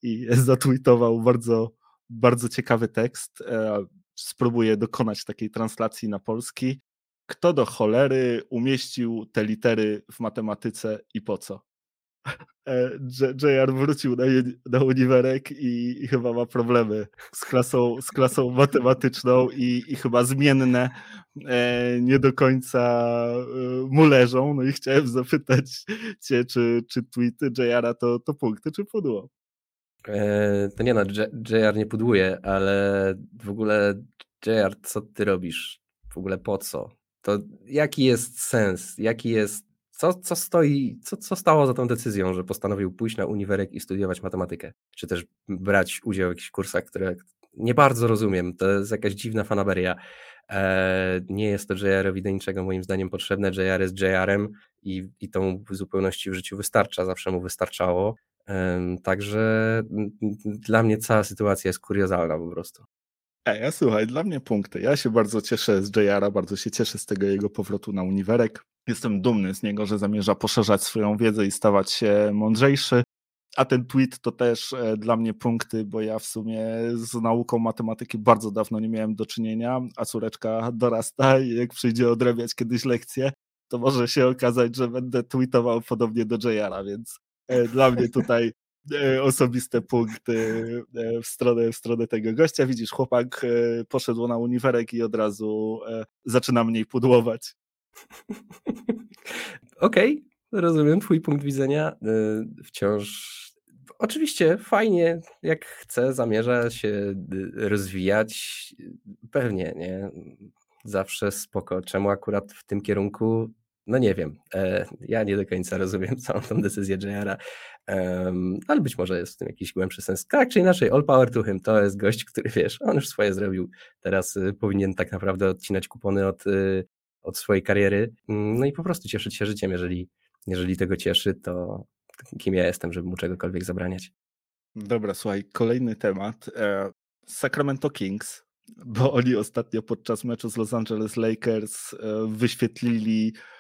i zatweetował bardzo, bardzo ciekawy tekst. E, spróbuję dokonać takiej translacji na polski kto do cholery umieścił te litery w matematyce i po co? E, JR wrócił na, na uniwerek i, i, chyba ma problemy z klasą, z klasą matematyczną i, i chyba zmienne e, nie do końca e, mu leżą. No i chciałem zapytać cię, czy, czy tweety JR to, to punkty, czy pudło? E, to nie no, JR nie pudłuje, ale w ogóle JR, co ty robisz? W ogóle po co? to jaki jest sens, jaki jest, co, co stoi, co, co stało za tą decyzją, że postanowił pójść na uniwerek i studiować matematykę, czy też brać udział w jakichś kursach, które nie bardzo rozumiem, to jest jakaś dziwna fanaberia. Eee, nie jest to JR-owi do niczego moim zdaniem potrzebne, JR jest JR-em i, i w zupełności w życiu wystarcza, zawsze mu wystarczało. Także dla mnie cała sytuacja jest kuriozalna po prostu. Ej, słuchaj, dla mnie punkty. Ja się bardzo cieszę z JR-a, bardzo się cieszę z tego jego powrotu na uniwerek. Jestem dumny z niego, że zamierza poszerzać swoją wiedzę i stawać się mądrzejszy. A ten tweet to też e, dla mnie punkty, bo ja w sumie z nauką matematyki bardzo dawno nie miałem do czynienia, a córeczka dorasta i jak przyjdzie odrabiać kiedyś lekcje, to może się okazać, że będę tweetował podobnie do JR-a, więc dla mnie tutaj E, osobiste punkty e, w stronę, w stronę tego gościa. Widzisz, chłopak e, poszedł na uniwerek i od razu zaczyna mniej pudłować. Okej, okay, rozumiem twój punkt widzenia. Wciąż oczywiście fajnie, jak chce, zamierza się rozwijać. Pewnie, nie? Zawsze spoko. Czemu akurat w tym kierunku? No nie wiem. Ja nie do końca rozumiem całą tą decyzję JR-a. Ale być może jest w tym jakiś głębszy sens. Tak czy inaczej, all power to him, to jest gość, który wiesz, on już swoje zrobił, teraz y, powinien tak naprawdę odcinać kupony od, y, od swojej kariery, mm, no i po prostu cieszyć się życiem, jeżeli, jeżeli tego cieszy, to kim ja jestem, żeby mu czegokolwiek zabraniać. Dobra, słuchaj, kolejny temat. E, Sacramento Kings, bo oni ostatnio podczas meczu z Los Angeles Lakers e, wyświetlili E,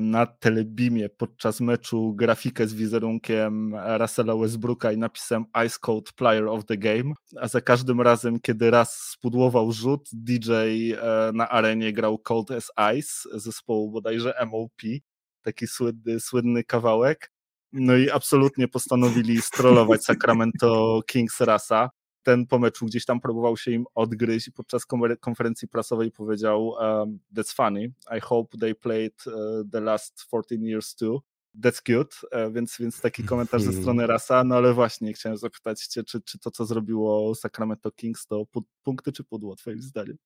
na telebimie podczas meczu grafikę z wizerunkiem Russella Westbrooka i napisem Ice Cold Player of the Game, a za każdym razem, kiedy raz spudłował rzut, DJ e, na arenie grał Cold as Ice zespołu bodajże MOP, taki słynny, słynny kawałek. No i absolutnie postanowili strollować Sacramento Kings Rasa ten po meczu gdzieś tam próbował się im odgryźć i podczas konferencji prasowej powiedział um, that's funny, I hope they played uh, the last 14 years too. That's cute, uh, więc, więc taki komentarz ze strony Rasa, no ale właśnie chciałem zapytać cię, czy, czy to, co zrobiło Sacramento Kings, to punkty czy pudło, twoim zdaniem?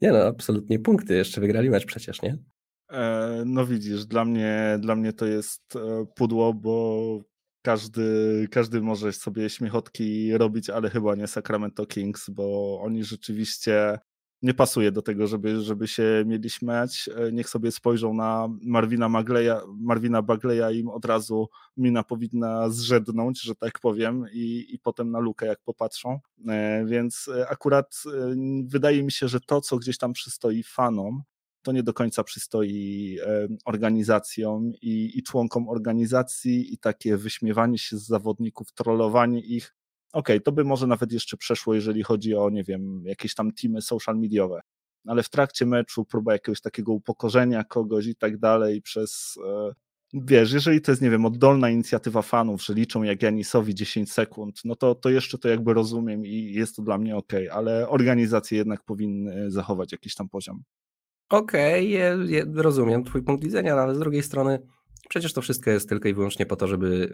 Nie no, absolutnie punkty, jeszcze wygrali mecz przecież, nie? E, no widzisz, dla mnie, dla mnie to jest e, pudło, bo każdy, każdy może sobie śmiechotki robić, ale chyba nie Sacramento Kings, bo oni rzeczywiście nie pasuje do tego, żeby, żeby się mieli śmiać. E, niech sobie spojrzą na Marvina, Magleya, Marvina Bagleya im od razu mina powinna zrzednąć, że tak powiem, i, i potem na lukę jak popatrzą. E, więc e, akurat wydaje mi się, że to, co gdzieś tam przystoi fanom, to nie do końca przystoi organizacjom i, i członkom organizacji i takie wyśmiewanie się z zawodników, trollowanie ich. Okej, okay, to by może nawet jeszcze przeszło, jeżeli chodzi o, nie wiem, jakieś tam teamy social mediowe, ale w trakcie meczu próba jakiegoś takiego upokorzenia kogoś i tak dalej przez e, wiesz, jeżeli to jest, nie wiem, oddolna inicjatywa fanów, że liczą jak Janisowi 10 sekund, no to, to jeszcze to jakby rozumiem i jest to dla mnie ok, ale organizacje jednak powinny zachować jakiś tam poziom. Okej, okay, rozumiem twój punkt widzenia, no ale z drugiej strony Przecież to wszystko jest tylko i wyłącznie po to, żeby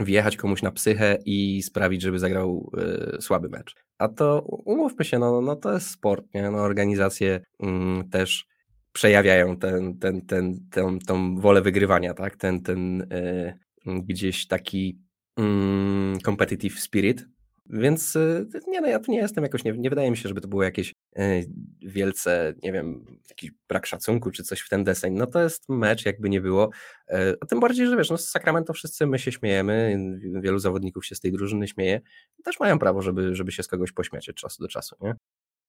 e, wjechać komuś na psychę i sprawić, żeby zagrał y, słaby mecz. A to umówmy się, no, no to jest sport, nie? No, organizacje mm, też przejawiają ten, ten, ten, ten, tą wolę wygrywania, tak? Ten, ten y, gdzieś taki mm, competitive spirit, więc y, nie, no ja tu nie jestem jakoś, nie, nie wydaje mi się, żeby to było jakieś y, wielce, nie wiem, jakiś brak szacunku czy coś w ten deseń. No to jest mecz, jakby nie było. E, a tym bardziej, że wiesz, no z Sacramento wszyscy my się śmiejemy, wielu zawodników się z tej drużyny śmieje. Też mają prawo, żeby, żeby się z kogoś pośmiać od czasu do czasu, nie?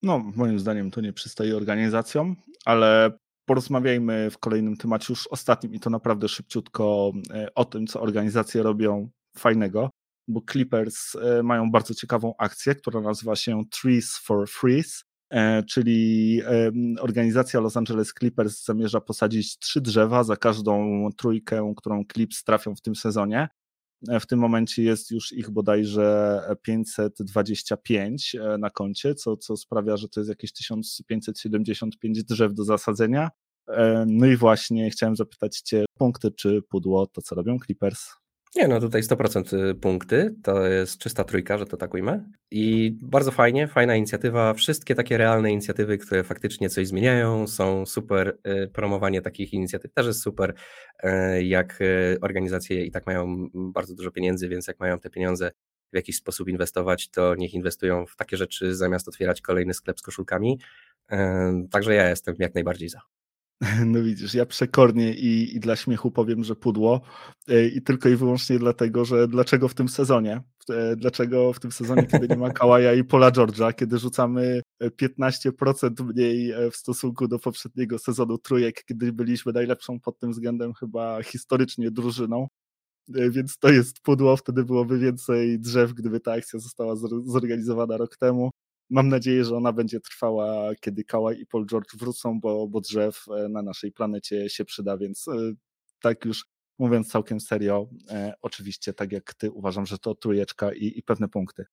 No, moim zdaniem to nie przystaje organizacjom, ale porozmawiajmy w kolejnym temacie, już ostatnim i to naprawdę szybciutko e, o tym, co organizacje robią fajnego bo Clippers e, mają bardzo ciekawą akcję, która nazywa się Trees for Freeze, e, czyli organizacja Los Angeles Clippers zamierza posadzić trzy drzewa za każdą trójkę, którą Clips trafią w tym sezonie. E, w tym momencie jest już ich bodajże 525 na koncie, co, co sprawia, że to jest jakieś 1575 drzew do zasadzenia. No i właśnie chciałem zapytać Cię, punkty czy pudło, to co robią Clippers? Nie, no tutaj 100% y, punkty, to jest czysta trójka, że to tak ujmę. I bardzo fajnie, fajna inicjatywa. Wszystkie takie realne inicjatywy, które faktycznie coś zmieniają, są super. Y, promowanie takich inicjatyw też jest super. Y, jak organizacje i tak mają bardzo dużo pieniędzy, więc jak mają te pieniądze w jakiś sposób inwestować, to niech inwestują w takie rzeczy, zamiast otwierać kolejny sklep z koszulkami. Także ja jestem jak najbardziej za. No widzisz, ja przekornie i, i, dla śmiechu powiem, że pudło e, i tylko i wyłącznie dlatego, że dlaczego w tym sezonie, e, dlaczego w tym sezonie, kiedy nie ma Kałaja i Pola George'a, kiedy rzucamy 15% mniej e, w stosunku do poprzedniego sezonu trójek, kiedy byliśmy najlepszą pod tym względem chyba historycznie drużyną, więc to jest pudło, wtedy byłoby więcej drzew, gdyby ta akcja została zorganizowana rok temu. Mam nadzieję, że ona będzie trwała, kiedy Kałaj i Paul George wrócą, bo, bo drzew e, na naszej planecie się przyda, więc e, tak już mówiąc całkiem serio, e, oczywiście tak jak ty uważam, że to trójeczka i, i pewne punkty.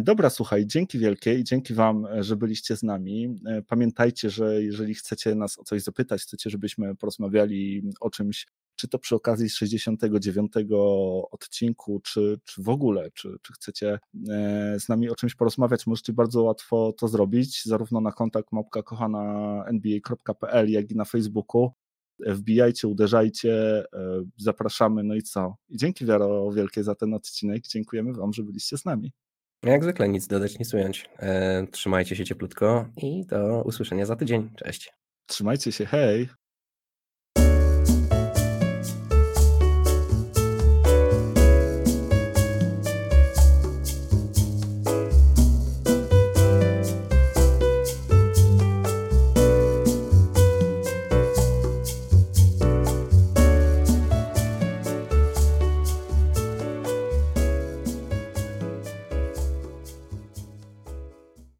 Dobra, słuchaj, dzięki wielkie i dzięki Wam, że byliście z nami. Pamiętajcie, że jeżeli chcecie nas o coś zapytać, chcecie, żebyśmy porozmawiali o czymś czy to przy okazji 69 odcinku, czy, czy w ogóle, czy, czy chcecie e, z nami o czymś porozmawiać, możecie bardzo łatwo to zrobić, zarówno na kontakt małpka kochana nba.pl, jak i na Facebooku. Wbijajcie, uderzajcie, e, zapraszamy, no i co? I dzięki Wiaro wielkie za ten odcinek, dziękujemy Wam, że byliście z nami. Jak zwykle nic dodać, nic ująć. E, trzymajcie się cieplutko i do usłyszenia za tydzień. Cześć. Trzymajcie się, hej!